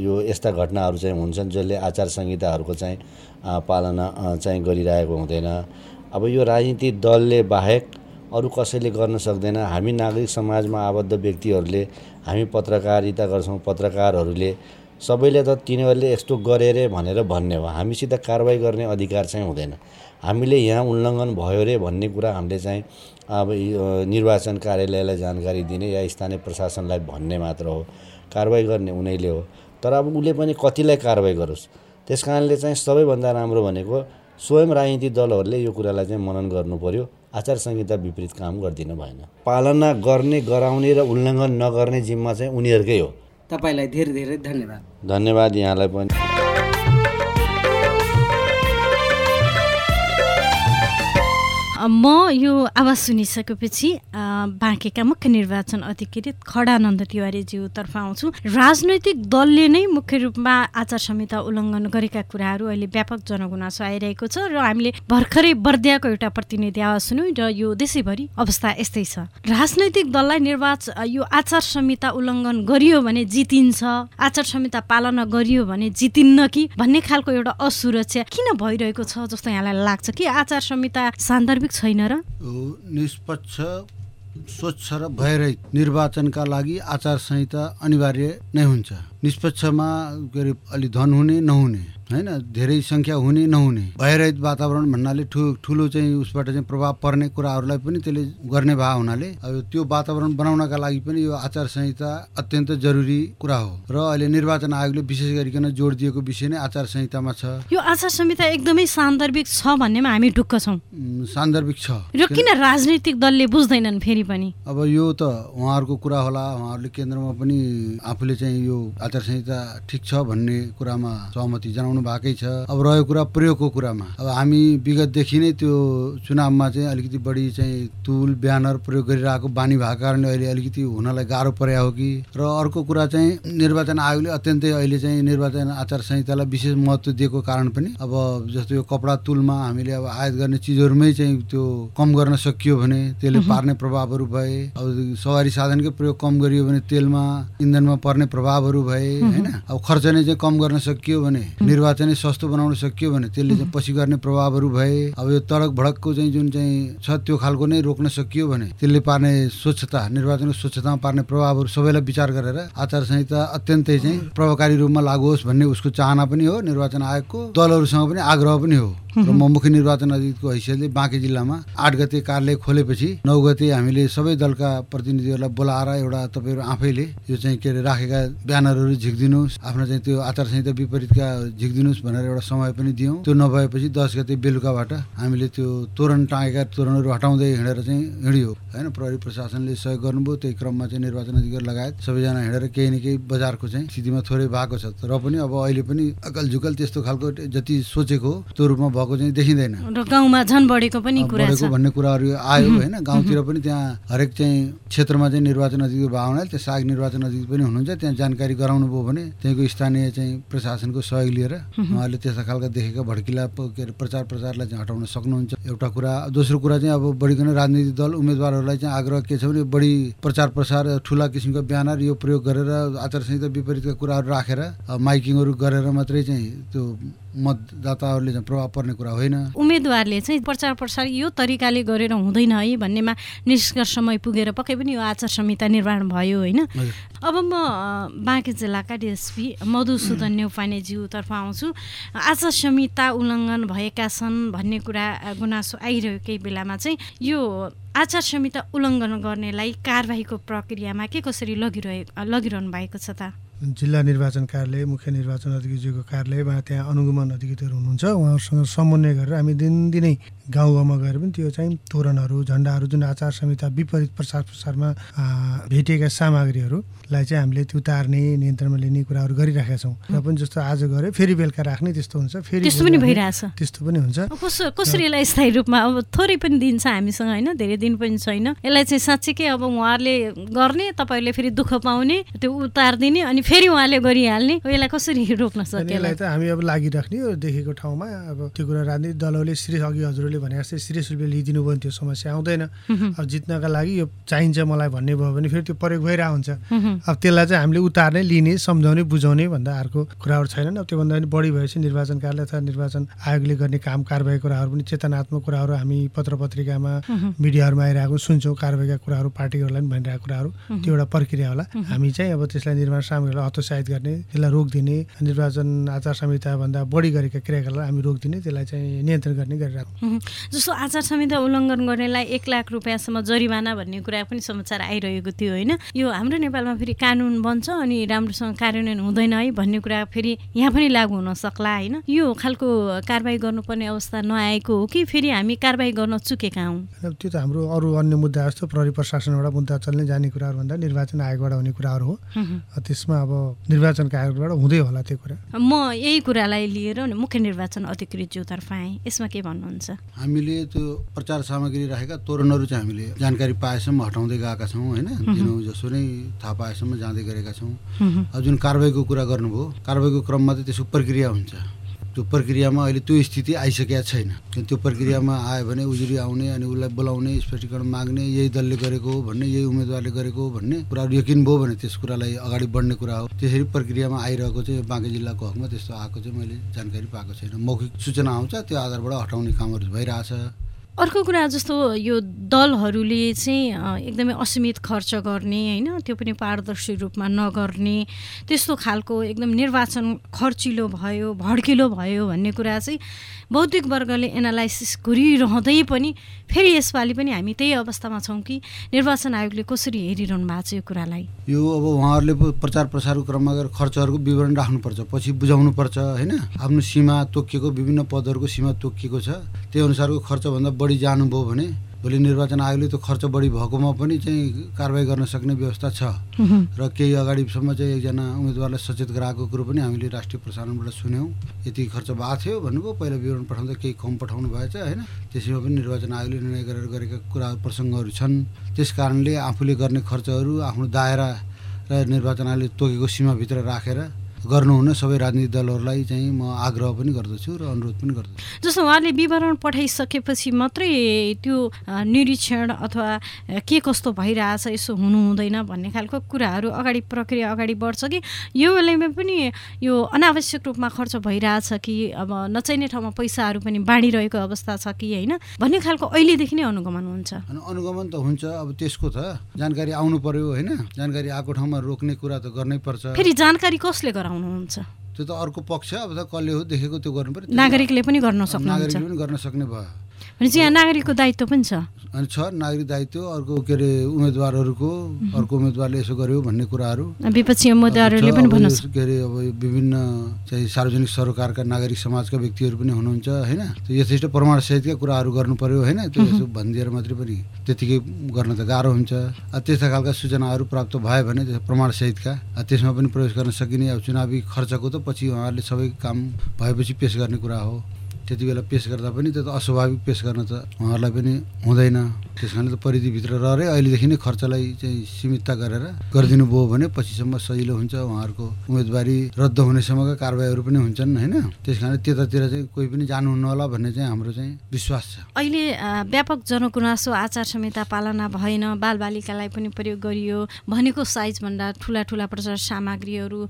यो यस्ता घटनाहरू चाहिँ हुन्छन् जसले आचार संहिताहरूको चाहिँ पालना चाहिँ गरिरहेको हुँदैन। अब यो राजनीतिक दलले बाहेक अरू कसैले गर्न सक्दैन। हामी नागरिक समाजमा आबद्ध व्यक्तिहरूले हामी पत्रकारिता गर्छौँ पत्रकारहरूले सबैले त तिनीहरूले यस्तो गरे अरे भनेर भन्ने हो। हामीसित कारवाही गर्ने अधिकार चाहिँ हुँदैन। हामीले यहाँ उल्लङ्घन भयो अरे भन्ने कुरा हामीले चाहिँ अब निर्वाचन कार्यालयलाई जानकारी दिने या स्थानीय प्रशासनलाई भन्ने मात्र हो। कारवाही गर्ने उनीहरूले हो। तर अब उसले पनि कतिलाई कारवाही गरोस्? त्यस कारणले चाहिँ सबैभन्दा राम्रो भनेको स्वयं राजनीतिक दलहरूले यो कुरालाई चाहिँ मनन गर्नु पर्यो। आचार संहिता विपरीत काम गरिदिनु भएन। पालना गर्ने गराउने र उल्लङ्घन नगर्ने जिम्मा चाहिँ उनीहरूकै हो। तपाईँलाई धेरै धेरै धन्यवाद। धन्यवाद यहाँलाई पनि। म यो आवाज सुनिसकेपछि बाँकेका मुख्य निर्वाचन अधिकृत खडानन्द तिवारीज्यूतर्फ आउँछु। राजनैतिक दलले नै मुख्य रूपमा आचार संहिता उल्लङ्घन गरेका कुराहरू अहिले व्यापक जनगुनासो आइरहेको छ र हामीले भर्खरै बर्दियाको एउटा प्रतिनिधि आवाज सुन्यौँ र यो देशैभरि अवस्था यस्तै छ। राजनैतिक दललाई निर्वाचन यो आचार संहिता उल्लङ्घन गरियो भने जितिन्छ आचार संहिता पालना गरियो भने जितिन्न कि भन्ने खालको एउटा असुरक्षा किन भइरहेको छ जस्तो यहाँलाई लाग्छ कि आचार संहिता सान्दर्भिक छैन र? निष्पक्ष स्वच्छ र भयरहित निर्वाचनका लागि आचार संहिता अनिवार्य नै हुन्छ। निष्पक्षमा के अरे अलि धन हुने नहुने होइन धेरै सङ्ख्या हुने नहुने। भयरहित वातावरण भन्नाले ठु ठुलो चाहिँ उसबाट चाहिँ प्रभाव पर्ने कुराहरूलाई पनि त्यसले गर्ने भए हुनाले अब त्यो वातावरण बनाउनका लागि पनि यो आचार संहिता अत्यन्त जरुरी कुरा हो। र अहिले निर्वाचन आयोगले विशेष गरिकन जोड दिएको विषय नै आचार संहितामा छ। यो आचार संहिता एकदमै सान्दर्भिक छ भन्नेमा हामी ढुक्क छौँ। सान्दर्भिक छ। र किन? राजनीतिक दलले बुझ्दैनन् फेरि पनि? अब यो त उहाँहरूको कुरा होला। उहाँहरूले केन्द्रमा पनि आफूले चाहिँ यो आचार संहिता ठिक छ भन्ने कुरामा सहमति जनाउनु भएकै छ। अब रह्यो कुरा प्रयोगको कुरामा। अब हामी विगतदेखि नै त्यो चुनावमा चाहिँ अलिकति बढी चाहिँ तुल ब्यानर प्रयोग गरिरहेको बानी भएको कारणले अहिले अलिकति हुनलाई गाह्रो पर्या हो कि? र अर्को कुरा चाहिँ निर्वाचन आयोगले अत्यन्तै अहिले चाहिँ निर्वाचन आचार संहितालाई विशेष महत्त्व दिएको कारण पनि अब जस्तो यो कपडा तुलमा हामीले अब आयात गर्ने चिजहरूमै चाहिँ त्यो कम गर्न सकियो भने त्यसले पार्ने प्रभावहरू भए अब सवारी साधनकै प्रयोग कम गरियो भने तेलमा इन्धनमा पर्ने प्रभावहरू भए होइन? अब खर्च नै चाहिँ कम गर्न सकियो भने निर्वाचनै सस्तो बनाउन सकियो भने त्यसले चाहिँ पछि गर्ने प्रभावहरू भए अब यो तडक भडकको चाहिँ जुन चाहिँ छ त्यो खालको नै रोक्न सकियो भने त्यसले पार्ने स्वच्छता निर्वाचनको स्वच्छतामा पार्ने प्रभावहरू सबैलाई विचार गरेर आचार संहिता अत्यन्तै चाहिँ प्रभावकारी रूपमा लागु होस् भन्ने उसको चाहना पनि हो निर्वाचन आयोगको दलहरूसँग पनि आग्रह पनि हो। र म मुख्य निर्वाचन अधिकारीको हैसियतले बाँकी जिल्लामा आठ गते कार्यालय खोलेपछि नौ गते हामीले सबै दलका प्रतिनिधिहरूलाई बोलाएर एउटा तपाईँहरू आफैले यो चाहिँ के अरे राखेका ब्यानरहरू झिकिदिनुहोस् आफ्नो चाहिँ त्यो आचार संहिता विपरीतका झिकिदिनुहोस् भनेर एउटा समय पनि दियौँ। त्यो नभएपछि दस गते बेलुकाबाट हामीले त्यो तोरण टाँगेका तोरणहरू हटाउँदै हिँडेर चाहिँ हिँड्यो। होइन प्रहरी प्रशासनले सहयोग गर्नुभयो। त्यही क्रममा चाहिँ निर्वाचन अधिकारी लगायत सबैजना हिँडेर केही न केही बजारको चाहिँ स्थितिमा थोरै भएको छ। र पनि अब अहिले पनि अकल झुकल त्यस्तो खालको जति सोचेको त्यो रूपमा भएको चाहिँ देखिँदैन। र गाउँमा झन् बढेको पनि कुरा बढेको भन्ने कुराहरू आयो होइन। गाउँतिर पनि त्यहाँ हरेक चाहिँ क्षेत्रमा चाहिँ निर्वाचन अधिकारी भयो हुनाले त्यहाँ साग निर्वाचन अधिकारी पनि हुनुहुन्छ। त्यहाँ जानकारी गराउनु भयो भने त्यहीँको स्थानीय चाहिँ प्रशासनको सहयोग लिएर उहाँहरूले त्यस्ता खालका देखेका भड्किला के अरे प्रचार प्रसारलाई चाहिँ हटाउन सक्नुहुन्छ। एउटा कुरा दोस्रो कुरा चाहिँ अब बढिकन राजनीतिक दल उम्मेदवारहरूलाई चाहिँ आग्रह के छ भने बढी प्रचार प्रसार ठुला किसिमको ब्यानर यो प्रयोग गरेर आचार संहिता विपरीतका कुराहरू राखेर माइकिङहरू गरेर मात्रै चाहिँ त्यो मतदाताहरूले चाहिँ प्रभाव पर्ने कुरा होइन। उम्मेदवारले चाहिँ प्रचार प्रसार यो तरिकाले गरेर हुँदैन है भन्नेमा निष्कर्षमै पुगेर पक्कै पनि यो आचार संहिता निर्माण भयो होइन। अब म बाँकी जिल्लाका डिएसपी मधुसूदन नेउपानेज्यूतर्फ आउँछु। आचार संहिता उल्लङ्घन भएका छन् भन्ने कुरा गुनासो आइरहेकै बेलामा चाहिँ यो आचार संहिता उल्लङ्घन गर्नेलाई कारवाहीको प्रक्रियामा के कसरी लगिरहे लगिरहनु भएको छ त? जिल्ला निर्वाचन कार्यालय मुख्य निर्वाचन अधिकारीज्यूको कार्यालयमा त्यहाँ अनुगमन अधिकारीहरू हुनुहुन्छ। उहाँहरूसँग समन्वय गरेर हामी दिनदिनै गाउँ गाउँमा गएर पनि त्यो चाहिँ तोरणहरू झन्डाहरू जुन आचार संहिता विपरीत प्रचार प्रसारमा भेटिएका सामग्रीहरूलाई चाहिँ हामीले त्यो तार्ने नियन्त्रणमा लिने कुराहरू गरिराखेका छौँ। र पनि जस्तो आज गऱ्यो फेरि बेलुका राख्ने त्यस्तो हुन्छ फेरि त्यस्तो पनि भइरहेछ। त्यस्तो पनि हुन्छ। कसरी यसलाई स्थायी रूपमा अब थोरै पनि दिन्छ हामीसँग होइन? धेरै दिन पनि छैन। यसलाई चाहिँ साँच्चीकै अब उहाँहरूले गर्ने तपाईँहरूले फेरि दुःख पाउने त्यो उतारिदिने अनि फेरि उहाँले गरिहाल्ने यसलाई कसरी रोक्न सक्छ यसलाई त हामी अब लागिराख्ने देखेको ठाउँमा। अब त्यो कुरा राजनीतिक दलहरूले सिरियस अघि हजुरले भने जस्तै सिरियस रूपले लिइदिनु भयो भने त्यो समस्या आउँदैन। अब जित्नका लागि यो चाहिन्छ मलाई भन्ने भयो भने फेरि त्यो प्रयोग भइरहेको हुन्छ। अब त्यसलाई चाहिँ हामीले उतार्ने लिने सम्झाउने बुझाउने भन्दा अर्को कुराहरू छैनन्। अब त्योभन्दा पनि बढी भएपछि निर्वाचन कार्यालय अथवा निर्वाचन आयोगले गर्ने काम कारवाही कुराहरू पनि चेतनात्मक कुराहरू हामी पत्र पत्रिकामा मिडियाहरूमा आइरहेको सुन्छौँ। कारवाहीका कुराहरू पार्टीहरूलाई पनि भनिरहेको कुराहरू। त्यो एउटा प्रक्रिया होला। हामी चाहिँ अब त्यसलाई निर्माण सामग्रीलाई हतोत्साहित गर्ने त्यसलाई रोकिदिने निर्वाचन आचार संहिताभन्दा बढी गरेका क्रियाकलापलाई हामी रोकिदिने त्यसलाई चाहिँ नियन्त्रण गर्ने गरिरहेको जस्तो आचार संहिता उल्लङ्घन गर्नेलाई एक लाख रुपियाँसम्म जरिवाना भन्ने कुरा पनि समाचार आइरहेको थियो होइन? यो हाम्रो नेपालमा फेरि कानुन बन्छ अनि राम्रोसँग कार्यान्वयन हुँदैन है भन्ने कुरा फेरि यहाँ पनि लागु हुन सक्ला होइन? यो खालको कारवाही गर्नुपर्ने अवस्था नआएको हो कि फेरि हामी कारवाही गर्न चुकेका हौँ? त्यो त हाम्रो अरू अन्य मुद्दा जस्तो प्रहरी प्रशासनबाट मुद्दा चल्ने जाने कुराहरू भन्दा निर्वाचन आयोगबाट हुने कुराहरू हो। त्यसमा अब निर्वाचनका आयोगबाट हुँदै होला त्यो कुरा। म यही कुरालाई लिएर मुख्य निर्वाचन अधिकृतज्यूतर्फ आएँ। यसमा के भन्नुहुन्छ? हामीले त्यो प्रचार सामग्री राखेका तोरणहरू चाहिँ हामीले जानकारी पाएसम्म हटाउँदै गएका छौँ होइन? दिनौँ जसो नै थाहा पाएसम्म जाँदै गरेका छौँ। अब जुन कारवाहीको कुरा गर्नुभयो कारवाहीको क्रममा त त्यसको प्रक्रिया हुन्छ। त्यो प्रक्रियामा अहिले त्यो स्थिति आइसकेका छैन। त्यो प्रक्रियामा आयो भने उजुरी आउने अनि उसलाई बोलाउने स्पष्टीकरण माग्ने यही दलले गरेको हो भन्ने यही उम्मेदवारले गरेको हो भन्ने कुराहरू यकिन भयो भने त्यस कुरालाई अगाडि बढ्ने कुरा हो। त्यसरी प्रक्रियामा आइरहेको चाहिँ बाँकी जिल्लाको हकमा त्यस्तो आएको चाहिँ मैले जानकारी पाएको छैन। मौखिक सूचना आउँछ त्यो आधारबाट हटाउने कामहरू भइरहेछ। अर्को कुरा जस्तो यो दलहरूले चाहिँ एकदमै असीमित खर्च गर्ने होइन त्यो पनि पारदर्शी रूपमा नगर्ने त्यस्तो खालको एकदम निर्वाचन खर्चिलो भयो भड्किलो भयो भन्ने कुरा चाहिँ बौद्धिक वर्गले एनालाइसिस गरिरहँदै पनि फेरि यसपालि पनि हामी त्यही अवस्थामा छौँ कि निर्वाचन आयोगले कसरी हेरिरहनु भएको छ यो कुरालाई? यो अब उहाँहरूले प्रचार प्रसारको क्रममा गएर खर्चहरूको विवरण राख्नुपर्छ पछि बुझाउनुपर्छ होइन? आफ्नो सीमा तोकिएको विभिन्न पदहरूको सीमा तोकिएको छ। त्यही अनुसारको खर्चभन्दा बढी जानुभयो भने भोलि निर्वाचन आयोगले त्यो खर्च बढी भएकोमा पनि चाहिँ कारवाही गर्न सक्ने व्यवस्था छ। र केही अगाडिसम्म चाहिँ एकजना उम्मेदवारलाई सचेत गराएको कुरो पनि हामीले राष्ट्रिय प्रसारणबाट सुन्यौँ। यति खर्च भएको थियो भन्नुभयो पहिला विवरण पठाउँदा केही कम पठाउनु भएछ होइन? त्यसैमा पनि निर्वाचन आयोगले निर्णय गरेर गरेका कुरा प्रसङ्गहरू छन्। त्यस कारणले आफूले गर्ने खर्चहरू आफ्नो दायरा र निर्वाचन आयोगले तोकेको सीमाभित्र राखेर गर्नुहुन सबै राजनीतिक दलहरूलाई चाहिँ म आग्रह पनि गर्दछु र अनुरोध पनि गर्दछु। जस्तो उहाँले विवरण पठाइसकेपछि मात्रै त्यो निरीक्षण अथवा के कस्तो भइरहेछ यसो हुनु हुँदैन भन्ने खालको कुराहरू अगाडि प्रक्रिया अगाडि बढ्छ कि यो बेलामा पनि यो अनावश्यक रूपमा खर्च भइरहेछ कि अब नचाहिने ठाउँमा पैसाहरू पनि बाँडिरहेको अवस्था छ कि होइन? भन्ने खालको अहिलेदेखि नै अनुगमन हुन्छ। अनुगमन त हुन्छ। अब त्यसको त जानकारी आउनु पर्यो होइन? जानकारी आएको ठाउँमा रोक्ने कुरा त गर्नै पर्छ। फेरि जानकारी कसले गराउँछ? गराउनुहुन्छ त्यो त अर्को पक्ष अब त कसले हो देखेको त्यो गर्नु पर्यो नागरिकले पनि गर्न सक्नुहुन्छ। नागरिकले पनि गर्न सक्ने भयो। भनेपछि यहाँ नागरिकको दायित्व पनि छ। अनि छ नागरिक दायित्व अर्को के अरे उम्मेदवारहरूको अर्को उम्मेदवारले यसो गर्यो भन्ने कुराहरू। विपक्षी उम्मेदवारहरूले पनि भन्न के अरे अब विभिन्न चाहिँ सार्वजनिक सरोकारका नागरिक समाजका व्यक्तिहरू पनि हुनुहुन्छ होइन? त्यो यथेष्ट प्रमाणसहितका कुराहरू गर्नु पर्यो होइन? त्यो यसो भनिदिएर मात्रै पनि त्यतिकै गर्न त गाह्रो हुन्छ। त्यस्ता खालका सूचनाहरू प्राप्त भयो भने प्रमाणसहितका त्यसमा पनि प्रवेश गर्न सकिने अब चुनावी खर्चको त पछि उहाँहरूले सबै काम भएपछि पेस गर्ने कुरा हो। त्यति बेला पेस गर्दा पनि त्यो त अस्वाभाविक पेस गर्न त उहाँहरूलाई पनि हुँदैन। त्यस कारणले त परिधिभित्र रहेरै अहिलेदेखि नै खर्चलाई चाहिँ सीमितता गरेर गरिदिनु भयो भने पछिसम्म सजिलो हुन्छ। उहाँहरूको उम्मेदवारी रद्द हुनेसम्मका कारवाहीहरू पनि हुन्छन् होइन? त्यस कारण त्यतातिर चाहिँ कोही पनि जानुहुन्न होला भन्ने चाहिँ हाम्रो चाहिँ विश्वास छ। अहिले व्यापक जनगुनासो आचार संहिता पालना भएन बालबालिकालाई पनि प्रयोग गरियो भनेको साइजभन्दा ठुला ठुला प्रचार सामग्रीहरू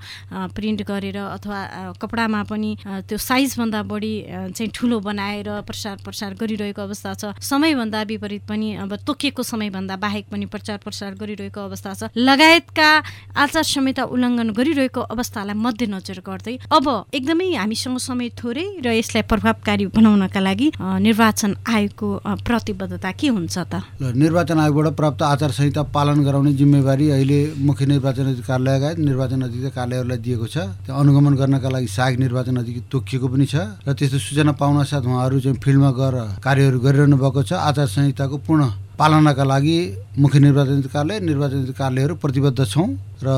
प्रिन्ट गरेर अथवा कपडामा पनि त्यो साइजभन्दा बढी चाहिँ ठुलो बनाएर प्रसार प्रसार गरिरहेको अवस्था छ। समयभन्दा विपरीत पनि अब तोकिएको समयभन्दा बाहेक पनि प्रचार प्रसार गरिरहेको अवस्था छ। लगायतका आचार संहिता उल्लङ्घन गरिरहेको अवस्थालाई मध्यनजर गर्दै अब एकदमै हामीसँग समय थोरै र यसलाई प्रभावकारी बनाउनका लागि निर्वाचन आयोगको प्रतिबद्धता के हुन्छ त? निर्वाचन आयोगबाट प्राप्त आचार संहिता पालन गराउने जिम्मेवारी अहिले मुख्य निर्वाचन लगायत निर्वाचन अधिकारी कार्यालयलाई दिएको छ। त्यो अनुगमन गर्नका लागि सहायक निर्वाचन अधिकारी तोकिएको पनि छ र त्यस्तो सूचना पाउन साथ उहाँहरू चाहिँ फिल्डमा गएर कार्यहरू गरिरहनु भएको छ। आचार संहिताको पूर्ण पालनाका लागि मुख्य निर्वाचन कार्यालय निर्वाचन कार्यालयहरू प्रतिबद्ध छौँ र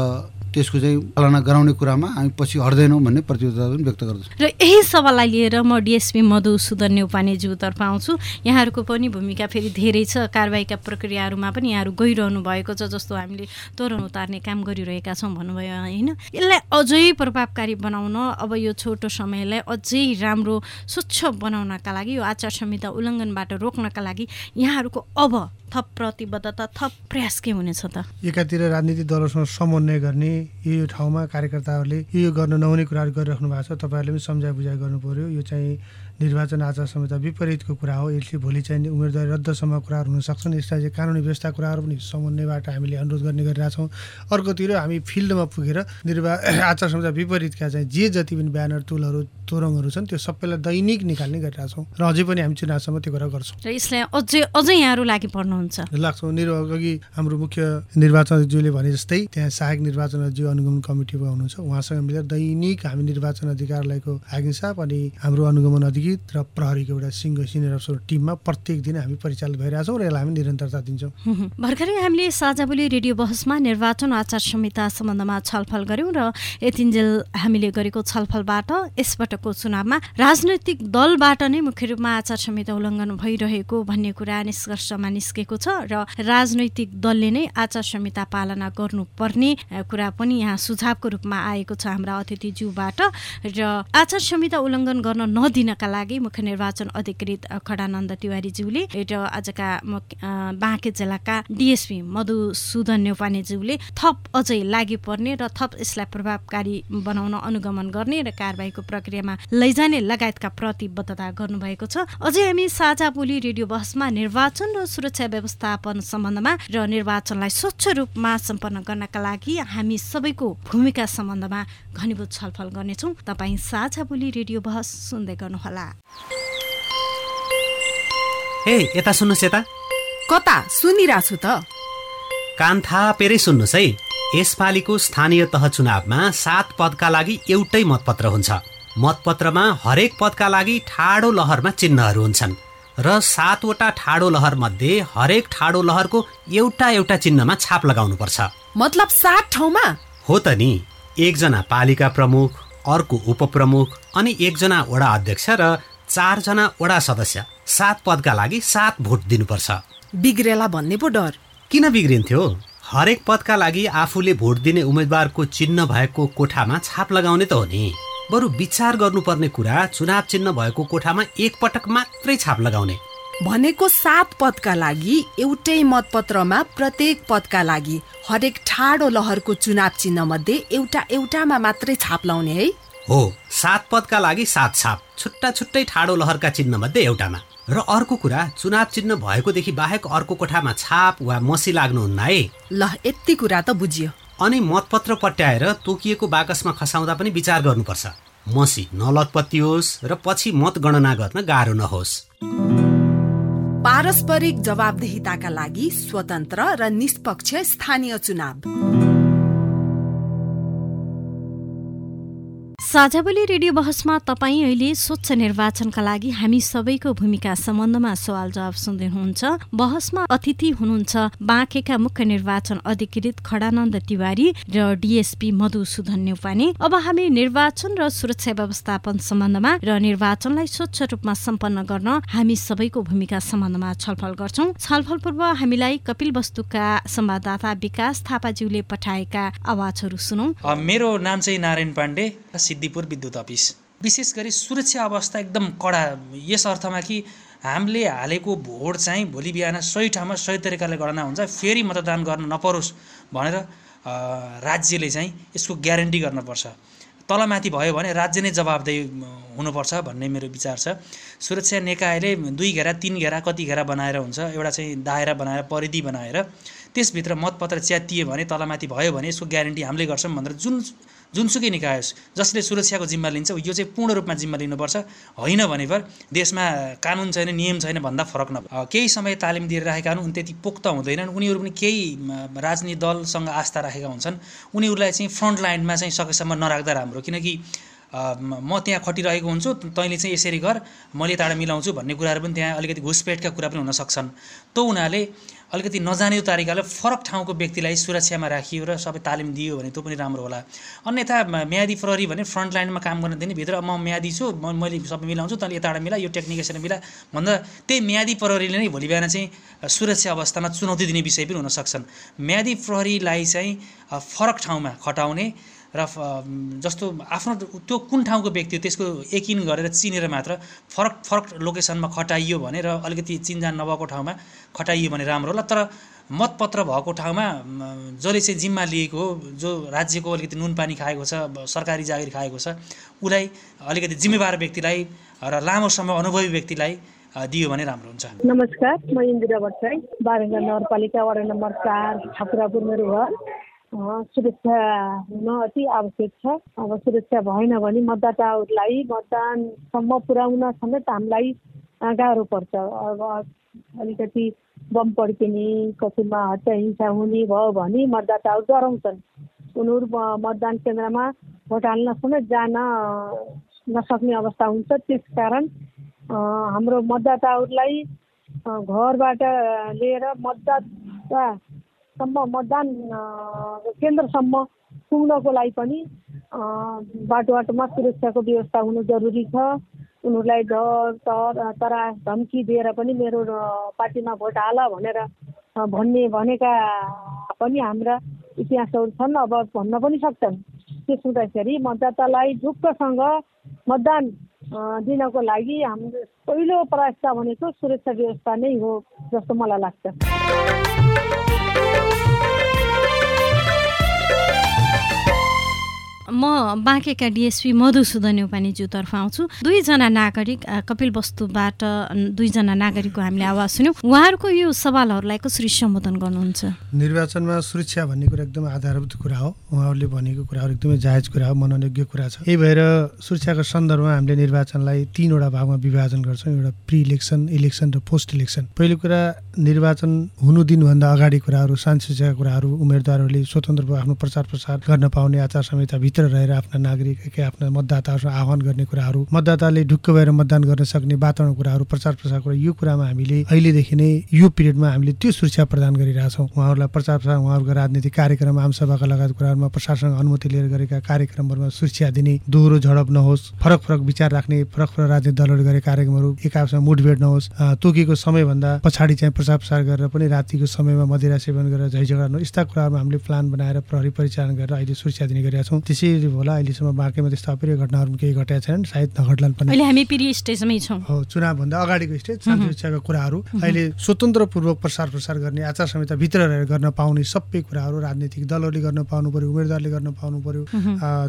त्यसको चाहिँ पालना गराउने कुरामा हामी पछि हट्दैनौँ भन्ने प्रतिबद्धता पनि व्यक्त गर्दछौँ। र यही सवाललाई लिएर म डिएसपी मधुसुदन नेउपानेज्यूतर्फ आउँछु। यहाँहरूको पनि भूमिका फेरि धेरै छ। कारवाहीका प्रक्रियाहरूमा पनि यहाँहरू गइरहनु भएको छ जस्तो हामीले तोरण उतार्ने काम गरिरहेका छौँ भन्नुभयो होइन? यसलाई अझै प्रभावकारी बनाउन अब यो छोटो समयलाई अझै राम्रो स्वच्छ बनाउनका लागि यो आचार संहिता उल्लङ्घनबाट रोक्नका लागि यहाँहरूको अब थप प्रतिबद्धता थप प्रयास के हुनेछ त? एकातिर राजनीतिक दलहरूसँग समन्वय गर्ने यो ठाउँमा कार्यकर्ताहरूले यो गर्न नहुने कुराहरू गरिराख्नु भएको छ। तपाईँहरूले पनि सम्झाइ बुझाइ गर्नु पर्यो। यो चाहिँ निर्वाचन आचार संहिता विपरीतको कुरा हो। यसले भोलि चाहिँ उम्मेदवारी रद्दसम्म कुराहरू हुन सक्छन्। यसलाई चाहिँ कानुनी व्यवस्था कुराहरू पनि समन्वयबाट हामीले अनुरोध गर्ने गरिरहेछौँ अर्कोतिर हामी फिल्डमा पुगेर निर्वा <coughs> आचार संहिता विपरीतका चाहिँ जे जति पनि ब्यानर तुलहरू तोरङहरू छन् त्यो सबैलाई दैनिक निकाल्ने गरिरहेछौँ र अझै पनि हामी चुनावसम्म त्यो कुरा गर्छौँ। र यसलाई अझै अझै यहाँहरू लागि पर्नुहुन्छ। लाग्छौँ। निर्वा अघि हाम्रो मुख्य निर्वाचनज्यूले भने जस्तै त्यहाँ सहायक निर्वाचनज्यू अनुगमन कमिटीमा हुनुहुन्छ। उहाँसँग मिलेर दैनिक हामी निर्वाचन अधिकारीलाईको आज्ञा अनि हाम्रो अनुगमन अधिकारी संगीत र प्रहरीको एउटा सिङ्गो सिनियर अफसर टिममा प्रत्येक दिन हामी परिचालित भइरहेछौँ र यसलाई हामी निरन्तरता दिन्छौँ। <laughs> भर्खरै हामीले साझाबोली रेडियो बहसमा निर्वाचन आचार संहिता सम्बन्धमा छलफल गऱ्यौँ र यतिन्जेल हामीले गरेको छलफलबाट यसपटकको चुनावमा राजनैतिक दलबाट नै मुख्य रूपमा आचार संहिता उल्लङ्घन भइरहेको भन्ने कुरा निष्कर्षमा निस्केको छ र राजनैतिक दलले नै आचार संहिता पालना गर्नुपर्ने कुरा पनि यहाँ सुझावको रूपमा आएको छ हाम्रा अतिथिज्यूबाट र आचार संहिता उल्लङ्घन गर्न नदिनका लागि मुख्य निर्वाचन अधिकृत खडानन्द तिवारीज्यूले र आजका बाँके जिल्लाका डिएसपी मधुसूदन नेउपानेज्यूले थप अझै लागि पर्ने र थप यसलाई प्रभावकारी बनाउन अनुगमन गर्ने र कारवाहीको प्रक्रियामा लैजाने लगायतका प्रतिबद्धता गर्नुभएको छ। अझै हामी साझा बोली रेडियो बहसमा निर्वाचन र सुरक्षा व्यवस्थापन सम्बन्धमा र निर्वाचनलाई स्वच्छ रूपमा सम्पन्न गर्नका लागि हामी सबैको भूमिका सम्बन्धमा घनीभूत छलफल गर्नेछौँ। तपाईँ साझा बोली रेडियो बहस सुन्दै गर्नुहोला। ए यता सुन्नुहोस् यता। कता? सुनिरहेको छु त। कान थापेरै सुन्नुहोस् है। यसपालिको स्थानीय तह चुनावमा सात पदका लागि एउटै मतपत्र हुन्छ। मतपत्रमा हरेक पदका लागि ठाडो लहरमा चिन्हहरू हुन्छन्। र सातवटा ठाडो लहर मध्ये हरेक ठाडो लहरको एउटा एउटा चिन्हमा छाप लगाउनुपर्छ। मतलब सात ठाउँमा? हो त नि। एकजना पालिका प्रमुख अर्को उपप्रमुख अनि एकजना वडा अध्यक्ष र चारजना वडा सदस्य सात पदका लागि सात भोट दिनुपर्छ। बिग्रेला भन्ने पो डर। किन बिग्रिन्थ्यो? हरेक पदका लागि आफूले भोट दिने उम्मेद्वारको चिन्ह भएको कोठामा छाप लगाउने त हो नि। बरु विचार गर्नुपर्ने कुरा चुनाव चिन्ह भएको कोठामा एकपटक मात्रै छाप लगाउने। भनेको सात पदका लागि एउटै मतपत्रमा प्रत्येक पदका लागि हरेक ठाडो लहरको चुनाव चिन्ह मध्ये एउटा एउटामा मात्रै छाप लाउने है। हो सात पदका लागि सात छाप छुट्टा छुट्टै ठाडो लहरका चिन्ह मध्ये एउटामा। र अर्को कुरा चुनाव चिन्ह भएकोदेखि बाहेक अर्को कोठामा छाप वा मसी लाग्नुहुन्न है। ल यति कुरा त बुझियो। अनि मतपत्र पट्याएर तोकिएको बाकसमा खसाउँदा पनि विचार गर्नुपर्छ। मसी नलतपत्तियोस् र पछि मतगणना गर्न गाह्रो नहोस्। पारस्परिक जवाबदेहिताका लागि स्वतन्त्र र निष्पक्ष स्थानीय चुनाव। साझाबोली रेडियो बहसमा तपाईँ अहिले स्वच्छ निर्वाचनका लागि हामी सबैको भूमिका सम्बन्धमा सवाल जवाब सुन्दै हुनुहुन्छ। बहसमा अतिथि हुनुहुन्छ बाँकेका मुख्य निर्वाचन अधिकृत खडानन्द तिवारी र डिएसपी मधुसूदन नेउपाने अब हामी निर्वाचन र सुरक्षा व्यवस्थापन सम्बन्धमा र निर्वाचनलाई स्वच्छ रूपमा सम्पन्न गर्न हामी सबैको भूमिका सम्बन्धमा छलफल गर्छौं। छलफल पूर्व हामीलाई कपिल वस्तुका संवाददाता विकास थापाज्यूले पठाएका आवाजहरू सुनौ। मेरो नाम चाहिँ नारायण पाण्डे सिद्धिपुर विद्युत अफिस। विशेष गरी सुरक्षा अवस्था एकदम कडा। यस अर्थमा कि हामीले हालेको भोट चाहिँ भोलि बिहान सही ठाउँमा सही तरिकाले गणना हुन्छ फेरि मतदान गर्न नपरोस् भनेर राज्यले चाहिँ यसको ग्यारेन्टी गर्नुपर्छ। तलमाथि भयो भने राज्य नै जवाबदेही हुनुपर्छ भन्ने मेरो विचार छ। सुरक्षा निकायले दुई घेरा तिन घेरा कति घेरा बनाएर हुन्छ एउटा चाहिँ दायरा बनाएर परिधि बनाएर त्यसभित्र मतपत्र च्यातियो भने तलमाथि भयो भने यसको ग्यारेन्टी हामीले गर्छौँ भनेर जुन जुनसुकै निकाय होस् जसले सुरक्षाको जिम्मा लिन्छ यो चाहिँ पूर्ण रूपमा जिम्मा लिनुपर्छ। होइन भने पर देशमा कानुन छैन नियम छैन भन्दा फरक न केही समय तालिम दिएर राखेका हुन् त्यति पोख्त हुँदैनन्। उनीहरू पनि केही राजनीति दलसँग आस्था राखेका हुन्छन्। उनीहरूलाई चाहिँ फ्रन्ट लाइनमा चाहिँ सकेसम्म नराख्दा राम्रो किनकि म त्यहाँ खटिरहेको हुन्छु तैँले चाहिँ यसरी गर मैले यताबाट मिलाउँछु भन्ने कुराहरू पनि त्यहाँ अलिकति घुसपेटका कुरा पनि हुन सक्छन्। त हुनाले अलिकति नजाने तरिकाले फरक ठाउँको व्यक्तिलाई सुरक्षामा राखियो र सबै तालिम दियो भने त्यो पनि राम्रो होला। अन्यथा म्यादी प्रहरी भने फ्रन्ट लाइनमा काम गर्न दिने भित्र म म्यादी छु म मैले सबै मिलाउँछु तैँले यताबाट मिला यो टेक्निक यसरी मिला भन्दा त्यही म्यादी प्रहरीले नै भोलि बिहान चाहिँ सुरक्षा अवस्थामा चुनौती दिने विषय पनि हुन सक्छन्। म्यादी प्रहरीलाई चाहिँ फरक ठाउँमा खटाउने र जस्तो आफ्नो त्यो कुन ठाउँको व्यक्ति हो त्यसको यकिन गरेर चिनेर मात्र फरक फरक लोकेसनमा खटाइयो भने र अलिकति चिन्जान नभएको ठाउँमा खटाइयो भने राम्रो होला। तर मतपत्र भएको ठाउँमा जसले चाहिँ जिम्मा लिएको हो जो राज्यको अलिकति नुन पानी खाएको छ सरकारी जागिर खाएको छ उसलाई अलिकति जिम्मेवार व्यक्तिलाई र लामो समय अनुभवी व्यक्तिलाई दियो भने राम्रो हुन्छ। नमस्कार म इन्दिरा भट्टराई बारङ्गा नगरपालिका वडा नम्बर चार छापुरापुर मेरो घर सुरक्षा हुन अति आवश्यक छ। अब सुरक्षा भएन भने मतदाताहरूलाई मतदानसम्म पुर्याउन समेत हामीलाई गाह्रो पर्छ। अब अलिकति बम पड्किने कसैमा हत्या हिंसा हुने भयो भने मतदाताहरू डराउँछन्। उनीहरू मतदान केन्द्रमा भोट हाल्न समेत जान नसक्ने अवस्था हुन्छ। त्यसकारण हाम्रो मतदाताहरूलाई घरबाट लिएर मतदाता सम्म मतदान केन्द्रसम्म पुग्नको लागि पनि बाटो बाटोमा सुरक्षाको व्यवस्था हुनु जरुरी छ। उनीहरूलाई डर तर धम्की दिएर पनि मेरो पार्टीमा भोट हाल भनेर भन्ने भनेका पनि हाम्रा इतिहासहरू छन्। अब भन्न पनि सक्छन्। त्यसो हुँदाखेरि मतदातालाई ढुक्कसँग मतदान दिनको लागि हाम्रो पहिलो प्राथमिकता भनेको सुरक्षा व्यवस्था नै हो जस्तो मलाई लाग्छ। म बाँकेका डिएसपी मधुसूदन नेपानीज्यूतर्फ आउँछु। दुईजना नागरिक कपिल वस्तुबाट दुईजना नागरिकको हामीले आवाज सुन्यौँ। उहाँहरूको यो सवालहरूलाई कसरी सम्बोधन गर्नुहुन्छ? निर्वाचनमा सुरक्षा भन्ने कुरा एकदम आधारभूत कुरा हो। उहाँहरूले भनेको कुराहरू एकदमै जायज कुरा हो मननयोग्य कुरा छ। यही भएर सुरक्षाको सन्दर्भमा हामीले निर्वाचनलाई तिनवटा भागमा विभाजन गर्छौँ एउटा प्रि इलेक्सन इलेक्सन र पोस्ट इलेक्सन पहिलो कुरा निर्वाचन हुनु दिनुभन्दा अगाडि कुराहरू शान्ति कुराहरू उम्मेदवारहरूले स्वतन्त्र आफ्नो प्रचार प्रसार गर्न पाउने आचार संहिताभित्र भित्र रहेर आफ्ना नागरिक आफ्ना मतदाताहरू आह्वान गर्ने कुराहरू मतदाताले ढुक्क भएर मतदान गर्न सक्ने वातावरण कुराहरू प्रचार प्रसार कुरा यो कुरामा हामीले अहिलेदेखि नै यो पिरियडमा हामीले त्यो सुरक्षा प्रदान गरिरहेछौँ उहाँहरूलाई प्रचार प्रसार उहाँहरूको राजनीतिक कार्यक्रम आमसभाका लगायत कुराहरूमा प्रशासनसँग अनुमति लिएर गरेका कार्यक्रमहरूमा सुरक्षा दिने दोहोरो झडप नहोस् फरक फरक विचार राख्ने फरक फरक राजनीतिक दलहरू गरेका कार्यक्रमहरू एक आपसमा मुठभेड नहोस् तोकेको समयभन्दा पछाडि चाहिँ प्रचार प्रसार गरेर पनि रातिको समयमा मदिरा सेवन गरेर झैझगडा यस्ता कुराहरूमा हामीले प्लान बनाएर प्रहरी परिचालन गरेर अहिले सुरक्षा दिने गरेका छौँ। त्यसै त्यसरी होला अहिलेसम्म बाँकीमा त्यस्तो अप्रिय घटनाहरू केही घटेका छैनन्। सायद नघट्लान् पनि। अहिले हामी पिरी स्टेजमै छौँ। हो चुनावभन्दा अगाडिको स्टेज शान्ति सुरक्षाको कुराहरू। अहिले स्वतन्त्रपूर्वक प्रसार प्रसार गर्ने आचार संहिताभित्र रहेर गर्न पाउने सबै कुराहरू राजनीतिक दलहरूले गर्न पाउनु पर्यो उम्मेदवारले गर्न पाउनु पर्यो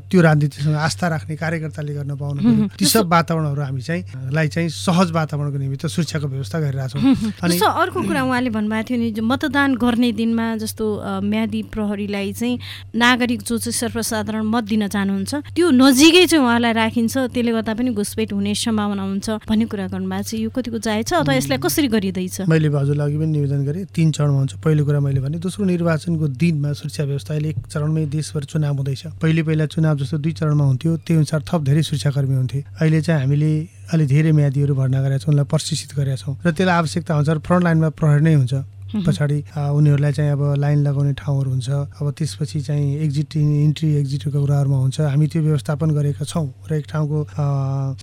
त्यो राजनीतिसँग आस्था राख्ने कार्यकर्ताले गर्न पाउनु पर्यो। ती सब वातावरणहरू हामी चाहिँ लाई चाहिँ सहज वातावरणको निमित्त सुरक्षाको व्यवस्था गरिरहेछौँ अनि अर्को कुरा उहाँले भन्नुभएको थियो नि मतदान गर्ने दिनमा जस्तो म्यादी प्रहरीलाई चाहिँ नागरिक जो चाहिँ सर्वसाधारण मत दिन चाहनुहुन्छ। त्यो नजिकै चाहिँ उहाँलाई राखिन्छ त्यसले गर्दा पनि घुसपेट हुने सम्भावना हुन्छ भन्ने कुरा गर्नुभएको छ। यो कतिको चाहे छ अथवा यसलाई कसरी गरिँदैछ? मैले हजुरलाई अघि पनि निवेदन गरेँ तिन चरणमा हुन्छ। पहिलो कुरा मैले भने दोस्रो निर्वाचनको दिनमा सुरक्षा व्यवस्था अहिले एक चरणमै देशभर चुनाव हुँदैछ। पहिले पहिला चुनाव जस्तो दुई चरणमा हुन्थ्यो त्यही अनुसार थप धेरै सुरक्षाकर्मी हुन्थे। अहिले चाहिँ हामीले अलि धेरै म्यादीहरू भर्ना गरेका छौँ उनलाई प्रशिक्षित गरेका छौँ। र त्यसलाई आवश्यकता हुन्छ फ्रन्ट लाइनमा प्रहरी नै हुन्छ। पछाडि उनीहरूलाई चाहिँ अब लाइन लगाउने ठाउँहरू हुन्छ। अब त्यसपछि चाहिँ एक्जिट इन्ट्री एक्जिटको कुराहरूमा हुन्छ। हामी त्यो व्यवस्थापन गरेका छौँ र एक ठाउँको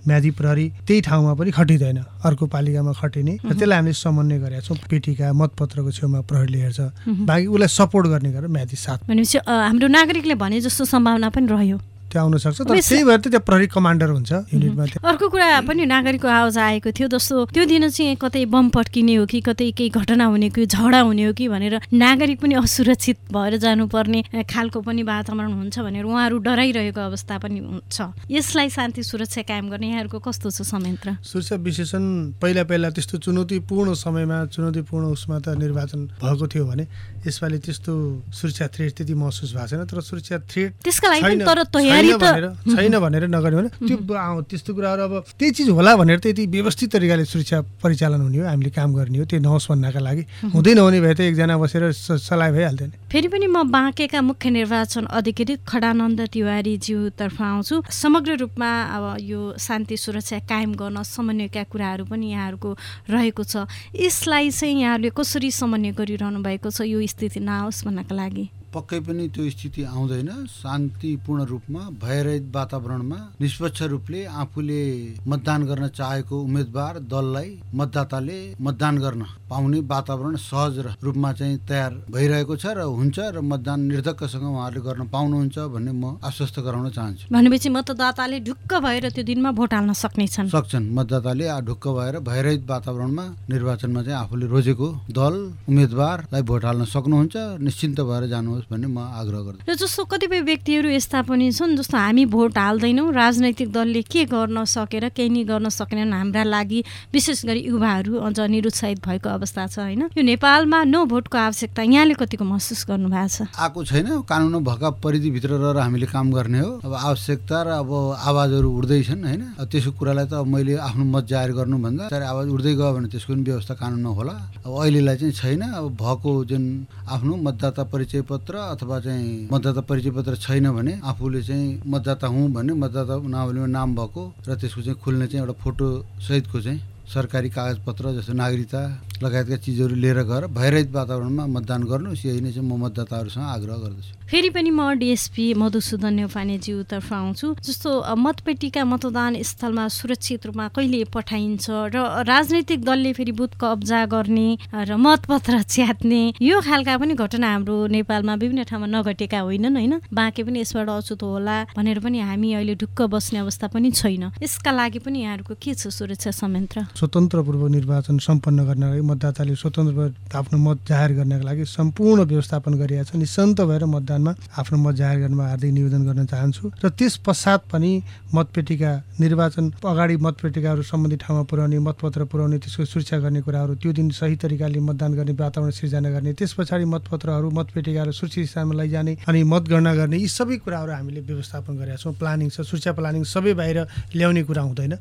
म्यादी प्रहरी त्यही ठाउँमा पनि खटिँदैन। अर्को पालिकामा खटिने र त्यसलाई हामीले समन्वय गरेका छौँ। पेटिका मतपत्रको छेउमा प्रहरीले हेर्छ। बाँकी उसलाई सपोर्ट गर्ने गरेर म्यादी साथ। भनेपछि हाम्रो नागरिकले भने जस्तो सम्भावना पनि रह्यो। त्यो आउन सक्छ तर त्यही भएर त त्यो प्रहरी कमान्डर हुन्छ युनिटमा अर्को कुरा पनि नागरिकको आवाज आएको थियो जस्तो त्यो दिन चाहिँ कतै बम पड्किने हो कि कतै केही घटना हुने कि झगडा हुने हो कि भनेर नागरिक पनि असुरक्षित भएर जानुपर्ने खालको पनि वातावरण हुन्छ भनेर उहाँहरू डराइरहेको अवस्था पनि छ यसलाई शान्ति सुरक्षा कायम गर्ने यहाँहरूको कस्तो छ संयन्त्र? सुरक्षा विशेषण पहिला पहिला त्यस्तो चुनौतीपूर्ण समयमा चुनौतीपूर्ण उसमा त निर्वाचन भएको थियो भने यसपालि त्यस्तो सुरक्षा थ्रेट त्यति महसुस भएको छैन तर सुरक्षा थ्रेट त्यसका लागि तर तयारी छैन भनेर नगर्यो भने त्यो त्यस्तो कुराहरू अब त्यही चिज होला भनेर त्यति व्यवस्थित तरिकाले सुरक्षा परिचालन हुने हो हामीले काम गर्ने हो त्यो नहोस् भन्नका लागि। हुँदै नहुने भए त एकजना बसेर सलाह भइहाल्थ्यो नि। फेरि पनि म बाँकेका मुख्य निर्वाचन अधिकृत खडानन्द तिवारीज्यूतर्फ आउँछु। समग्र रूपमा अब यो शान्ति सुरक्षा कायम गर्न समन्वयका कुराहरू पनि यहाँहरूको रहेको छ। यसलाई चाहिँ यहाँहरूले कसरी समन्वय गरिरहनु भएको छ यो स्थिति नआओस् भन्नका लागि? पक्कै पनि त्यो स्थिति आउँदैन। शान्तिपूर्ण रूपमा भयरहित वातावरणमा निष्पक्ष रूपले आफूले मतदान गर्न चाहेको उम्मेद्वार दललाई मतदाताले मतदान गर्न पाउने वातावरण सहज रूपमा चाहिँ तयार भइरहेको छ र हुन्छ र मतदान निर्धक्कसँग उहाँहरूले गर्न पाउनुहुन्छ भन्ने म आश्वस्त गराउन चाहन्छु। भनेपछि मतदाताले ढुक्क भएर त्यो दिनमा भोट हाल्न सक्नेछन्। सक्छन्। मतदाताले ढुक्क भएर भयरहित वातावरणमा निर्वाचनमा चाहिँ आफूले रोजेको दल उम्मेद्वारलाई भोट हाल्न सक्नुहुन्छ निश्चिन्त भएर जानुहोस्। भन्ने म आग्रह गर्छु र जस्तो कतिपय व्यक्तिहरू यस्ता पनि छन् जस्तो हामी भोट हाल्दैनौँ राजनैतिक दलले के गर्न सकेर केही नै गर्न सकेनन् हाम्रा लागि विशेष गरी युवाहरू अझ निरुत्साहित भएको अवस्था छ होइन? यो नेपालमा नो भोटको आवश्यकता यहाँले कतिको महसुस गर्नु भएको छ? आएको छैन। कानुन भएका परिधिभित्र रहेर हामीले काम गर्ने हो। अब आवश्यकता र अब आवाजहरू उठ्दैछन् होइन? त्यसको कुरालाई त मैले आफ्नो मत जाहेर गर्नुभन्दा आवाज उठ्दै गयो भने त्यसको पनि व्यवस्था कानुनमा होला। अब अहिलेलाई चाहिँ छैन। अब भएको जुन आफ्नो मतदाता परिचय पत्र पत्र अथवा चाहिँ मतदाता परिचय पत्र छैन भने आफूले चाहिँ मतदाता हुँ भने मतदाता नावलीमा नाम भएको र त्यसको चाहिँ खुल्ने चाहिँ एउटा फोटो सहितको चाहिँ सरकारी कागजपत्र जस्तो नागरिकता लगायतका चिजहरू लिएर गएर भयरहित वातावरणमा मतदान गर्नुहोस्। यही नै चाहिँ म मतदाताहरूसँग आग्रह गर्दछु। फेरि पनि म डिएसपी मधुसूदन नेउपानेज्यूतर्फ आउँछु। जस्तो मतपेटीका मतदान स्थलमा सुरक्षित रूपमा कहिले पठाइन्छ र राजनैतिक दलले फेरि बुथ कब्जा गर्ने र मतपत्र च्यात्ने यो खालका पनि घटना हाम्रो नेपालमा विभिन्न ठाउँमा नघटेका होइनन् होइन? बाँके पनि यसबाट अछुत होला भनेर पनि हामी अहिले ढुक्क बस्ने अवस्था पनि छैन। यसका लागि पनि यहाँहरूको के छ सुरक्षा संयन्त्र? स्वतन्त्रपूर्व निर्वाचन सम्पन्न गर्नका लागि मतदाताले स्वतन्त्र आफ्नो मत जाहेर गर्नका लागि सम्पूर्ण व्यवस्थापन गरिरहेको छ निसन्त भएर मतदानमा आफ्नो मत जाहेर गर्नमा हार्दिक निवेदन गर्न चाहन्छु र त्यस पश्चात पनि मतपेटिका निर्वाचन अगाडि मतपेटिकाहरू सम्बन्धित ठाउँमा पुर्याउने मतपत्र पुर्याउने त्यसको सुरक्षा गर्ने कुराहरू त्यो दिन सही तरिकाले मतदान गर्ने वातावरण सिर्जना गर्ने त्यस पछाडि मतपत्रहरू मतपेटिकाहरू सुरक्षित स्थानमा लैजाने अनि मतगणना गर्ने यी सबै कुराहरू हामीले व्यवस्थापन गरेका छौँ। प्लानिङ छ सुरक्षा प्लानिङ सबै बाहिर ल्याउने कुरा हुँदैन।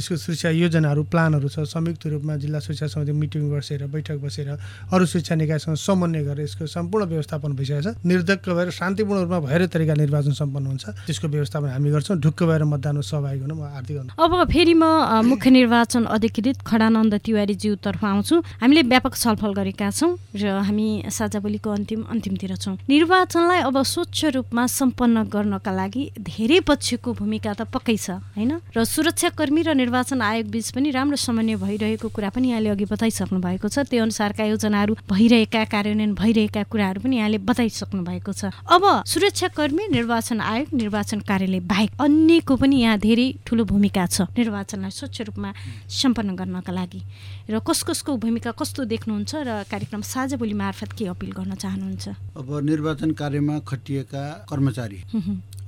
यसको सुरक्षा योजनाहरू प्लानहरू छ। संयुक्त रूपमा जिल्ला सुरक्षा समिति मिटिङ बसेर बैठक बसेर अरू सुरक्षा निकायसँग समन्वय गरेर यसको सम्पूर्ण व्यवस्थापन भइसकेको छ। निर्धक्क भएर शान्तिपूर्ण रूपमा भएर तरिका निर्वाचन सम्पन्न हुन्छ। त्यसको व्यवस्थापन हामी गर्छौँ। ढुक्क भएर मतदानमा सहभागी हुन म हार्दिक अब फेरि म मुख्य निर्वाचन अधिकृत खडानन्द तिवारीज्यूतर्फ आउँछु। हामीले व्यापक छलफल गरेका छौँ र हामी साझा बोलीको अन्तिम अन्तिमतिर छौँ। निर्वाचनलाई अब स्वच्छ रूपमा सम्पन्न गर्नका लागि धेरै पक्षको भूमिका त पक्कै छ होइन? र सुरक्षाकर्मी र निर्वाचन आयोग बीच पनि राम्रो समन्वय भइरहेको कुरा पनि यहाँले अघि बताइसक्नु भएको छ। त्यो अनुसारका योजनाहरू भइरहेका कार्यान्वयन भइरहेका कुराहरू पनि यहाँले बताइसक्नु भएको छ। अब सुरक्षाकर्मी निर्वाचन आयोग निर्वाचन कार्यालय बाहेक अन्यको पनि यहाँ धेरै ठुलो भूमिका छ निर्वाचनलाई स्वच्छ रूपमा सम्पन्न गर्नका लागि। र कस कसको भूमिका कस्तो देख्नुहुन्छ र कार्यक्रम साझा बोली मार्फत के अपिल गर्न चाहनुहुन्छ? अब निर्वाचन कार्यमा खटिएका कर्मचारी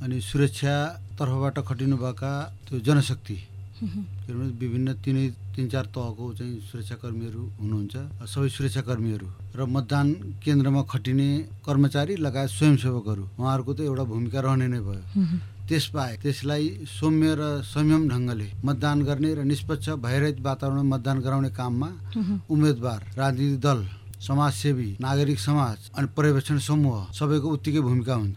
अनि सुरक्षा तर्फबाट खटिनुभएका त्यो जनशक्ति विभिन्न तिनै तिन चार तहको चाहिँ सुरक्षाकर्मीहरू हुनुहुन्छ। सबै सुरक्षाकर्मीहरू र मतदान केन्द्रमा खटिने कर्मचारी लगायत स्वयंसेवकहरू उहाँहरूको त एउटा भूमिका रहने नै भयो। त्यसबाहेक त्यसलाई सौम्य र संयम ढङ्गले मतदान गर्ने र निष्पक्ष भयरहित वातावरणमा मतदान गराउने काममा उम्मेदवार राजनीतिक दल समाजसेवी नागरिक समाज अनि पर्यवेक्षण समूह सबैको उत्तिकै भूमिका हुन्छ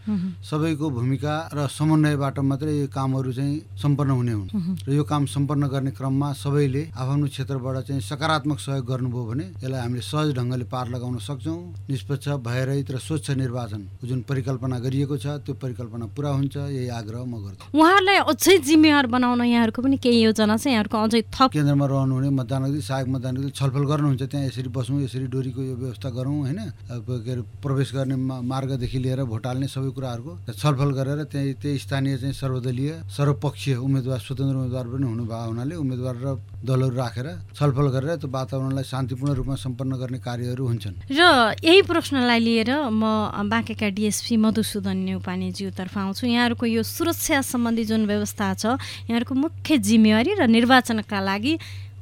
सबैको भूमिका र समन्वयबाट मात्रै यो कामहरू चाहिँ सम्पन्न हुने हुन्। र यो काम सम्पन्न गर्ने क्रममा सबैले आफ्नो क्षेत्रबाट चाहिँ सकारात्मक सहयोग गर्नुभयो भने यसलाई हामीले सहज ढङ्गले पार लगाउन सक्छौँ। निष्पक्ष भयरहित र स्वच्छ निर्वाचन जुन परिकल्पना गरिएको छ त्यो परिकल्पना पुरा हुन्छ यही आग्रह म गर्छु। उहाँहरूलाई अझै जिम्मेवार बनाउन यहाँहरूको पनि केही योजना छ? यहाँहरूको अझै थप केन्द्रमा रहनुहुने मतदान सहायक मतदान छलफल गर्नुहुन्छ त्यहाँ यसरी बसौँ यसरी डोरीको यो व्यवस्था गरौँ होइन? के अरे प्रवेश गर्ने मार्गदेखि लिएर भोट हाल्ने सबै कुराहरूको छलफल गरेर त्यही त्यही स्थानीय चाहिँ सर्वदलीय सर्वपक्षीय उम्मेदवार स्वतन्त्र उम्मेदवार पनि हुनुभएको हुनाले उम्मेदवार र दलहरू राखेर छलफल गरेर त्यो वातावरणलाई शान्तिपूर्ण रूपमा सम्पन्न गर्ने कार्यहरू हुन्छन्। र यही प्रश्नलाई लिएर म बाँकेका डिएसपी मधुसूदन नेउपानेज्यूतर्फ आउँछु। यहाँहरूको यो सुरक्षा सम्बन्धी जुन व्यवस्था छ यहाँहरूको मुख्य जिम्मेवारी र निर्वाचनका लागि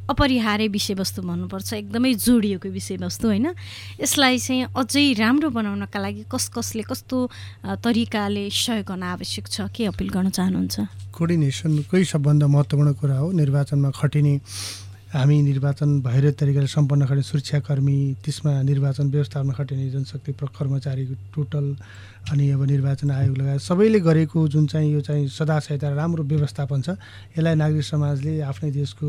अपरिहार्य विषयवस्तु भन्नुपर्छ एकदमै जोडिएको विषयवस्तु होइन। यसलाई चाहिँ अझै राम्रो बनाउनका लागि कस कसले कस्तो तरिकाले सहयोग गर्न आवश्यक छ के अपिल गर्न चाहनुहुन्छ? कोअर्डिनेसनकै सबभन्दा महत्त्वपूर्ण कुरा हो निर्वाचनमा खटिने हामी निर्वाचन भएर तरिकाले सम्पन्न गर्ने सुरक्षाकर्मी त्यसमा निर्वाचन व्यवस्थापन खटिने जनशक्ति कर्मचारी टोटल अनि अब निर्वाचन आयोग लगायत सबैले गरेको जुन चाहिँ यो चाहिँ सदासहिता राम्रो व्यवस्थापन छ यसलाई नागरिक समाजले आफ्नै देशको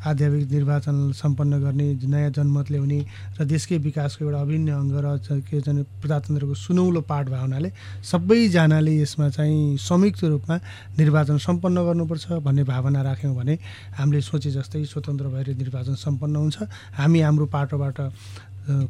आध्यात्मिक निर्वाचन सम्पन्न गर्ने नयाँ जनमत ल्याउने र देशकै विकासको एउटा अभिन्न अङ्ग र के चाहिँ प्रजातन्त्रको सुनौलो पाठ भएको हुनाले सबैजनाले यसमा चाहिँ संयुक्त रूपमा निर्वाचन सम्पन्न गर्नुपर्छ भन्ने भावना राख्यौँ भने हामीले सोचे जस्तै स्वतन्त्र भएर निर्वाचन सम्पन्न हुन्छ। हामी हाम्रो पाटोबाट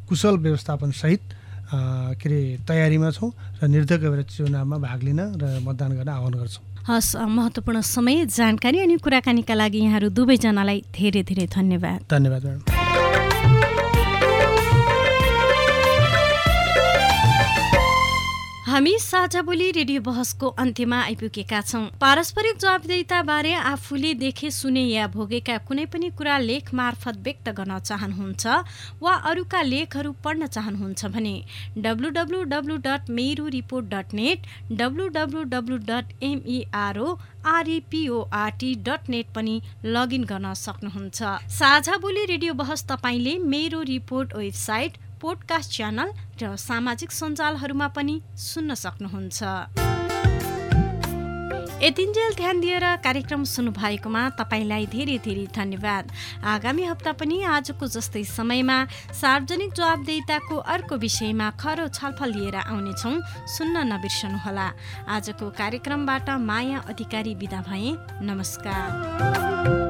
कुशल व्यवस्थापनसहित के अरे तयारीमा छौँ र निर्धक्क भएर चुनावमा भाग लिन र मतदान गर्न आह्वान गर्छौँ। हस् महत्त्वपूर्ण समय जानकारी अनि कुराकानीका लागि यहाँहरू दुवैजनालाई धेरै धेरै धन्यवाद। धन्यवाद हामी साझा बोली रेडियो बहसको अन्त्यमा आइपुगेका छौँ। पारस्परिक जवाबदेताबारे आफूले देखे सुने या भोगेका कुनै पनि कुरा लेख मार्फत व्यक्त गर्न चाहनुहुन्छ वा अरूका लेखहरू पढ्न चाहनुहुन्छ भने W W W dot Mero report dot net W W W dot M E R O R E P O R T dot net पनि लगइन गर्न सक्नुहुन्छ। साझा बोली रेडियो बहस तपाईँले मेरो रिपोर्ट वेबसाइट पोडकास्ट च्यानल र सामाजिक सञ्जालहरूमा पनि सुन्न सक्नुहुन्छ। यतिन्जेल ध्यान दिएर कार्यक्रम सुन्नुभएकोमा तपाईँलाई धेरै धेरै धन्यवाद। आगामी हप्ता पनि आजको जस्तै समयमा सार्वजनिक जवाबदेताको अर्को विषयमा खरो छलफल लिएर आउनेछौँ सुन्न नबिर्सनुहोला। आजको कार्यक्रमबाट माया अधिकारी विदा भए नमस्कार।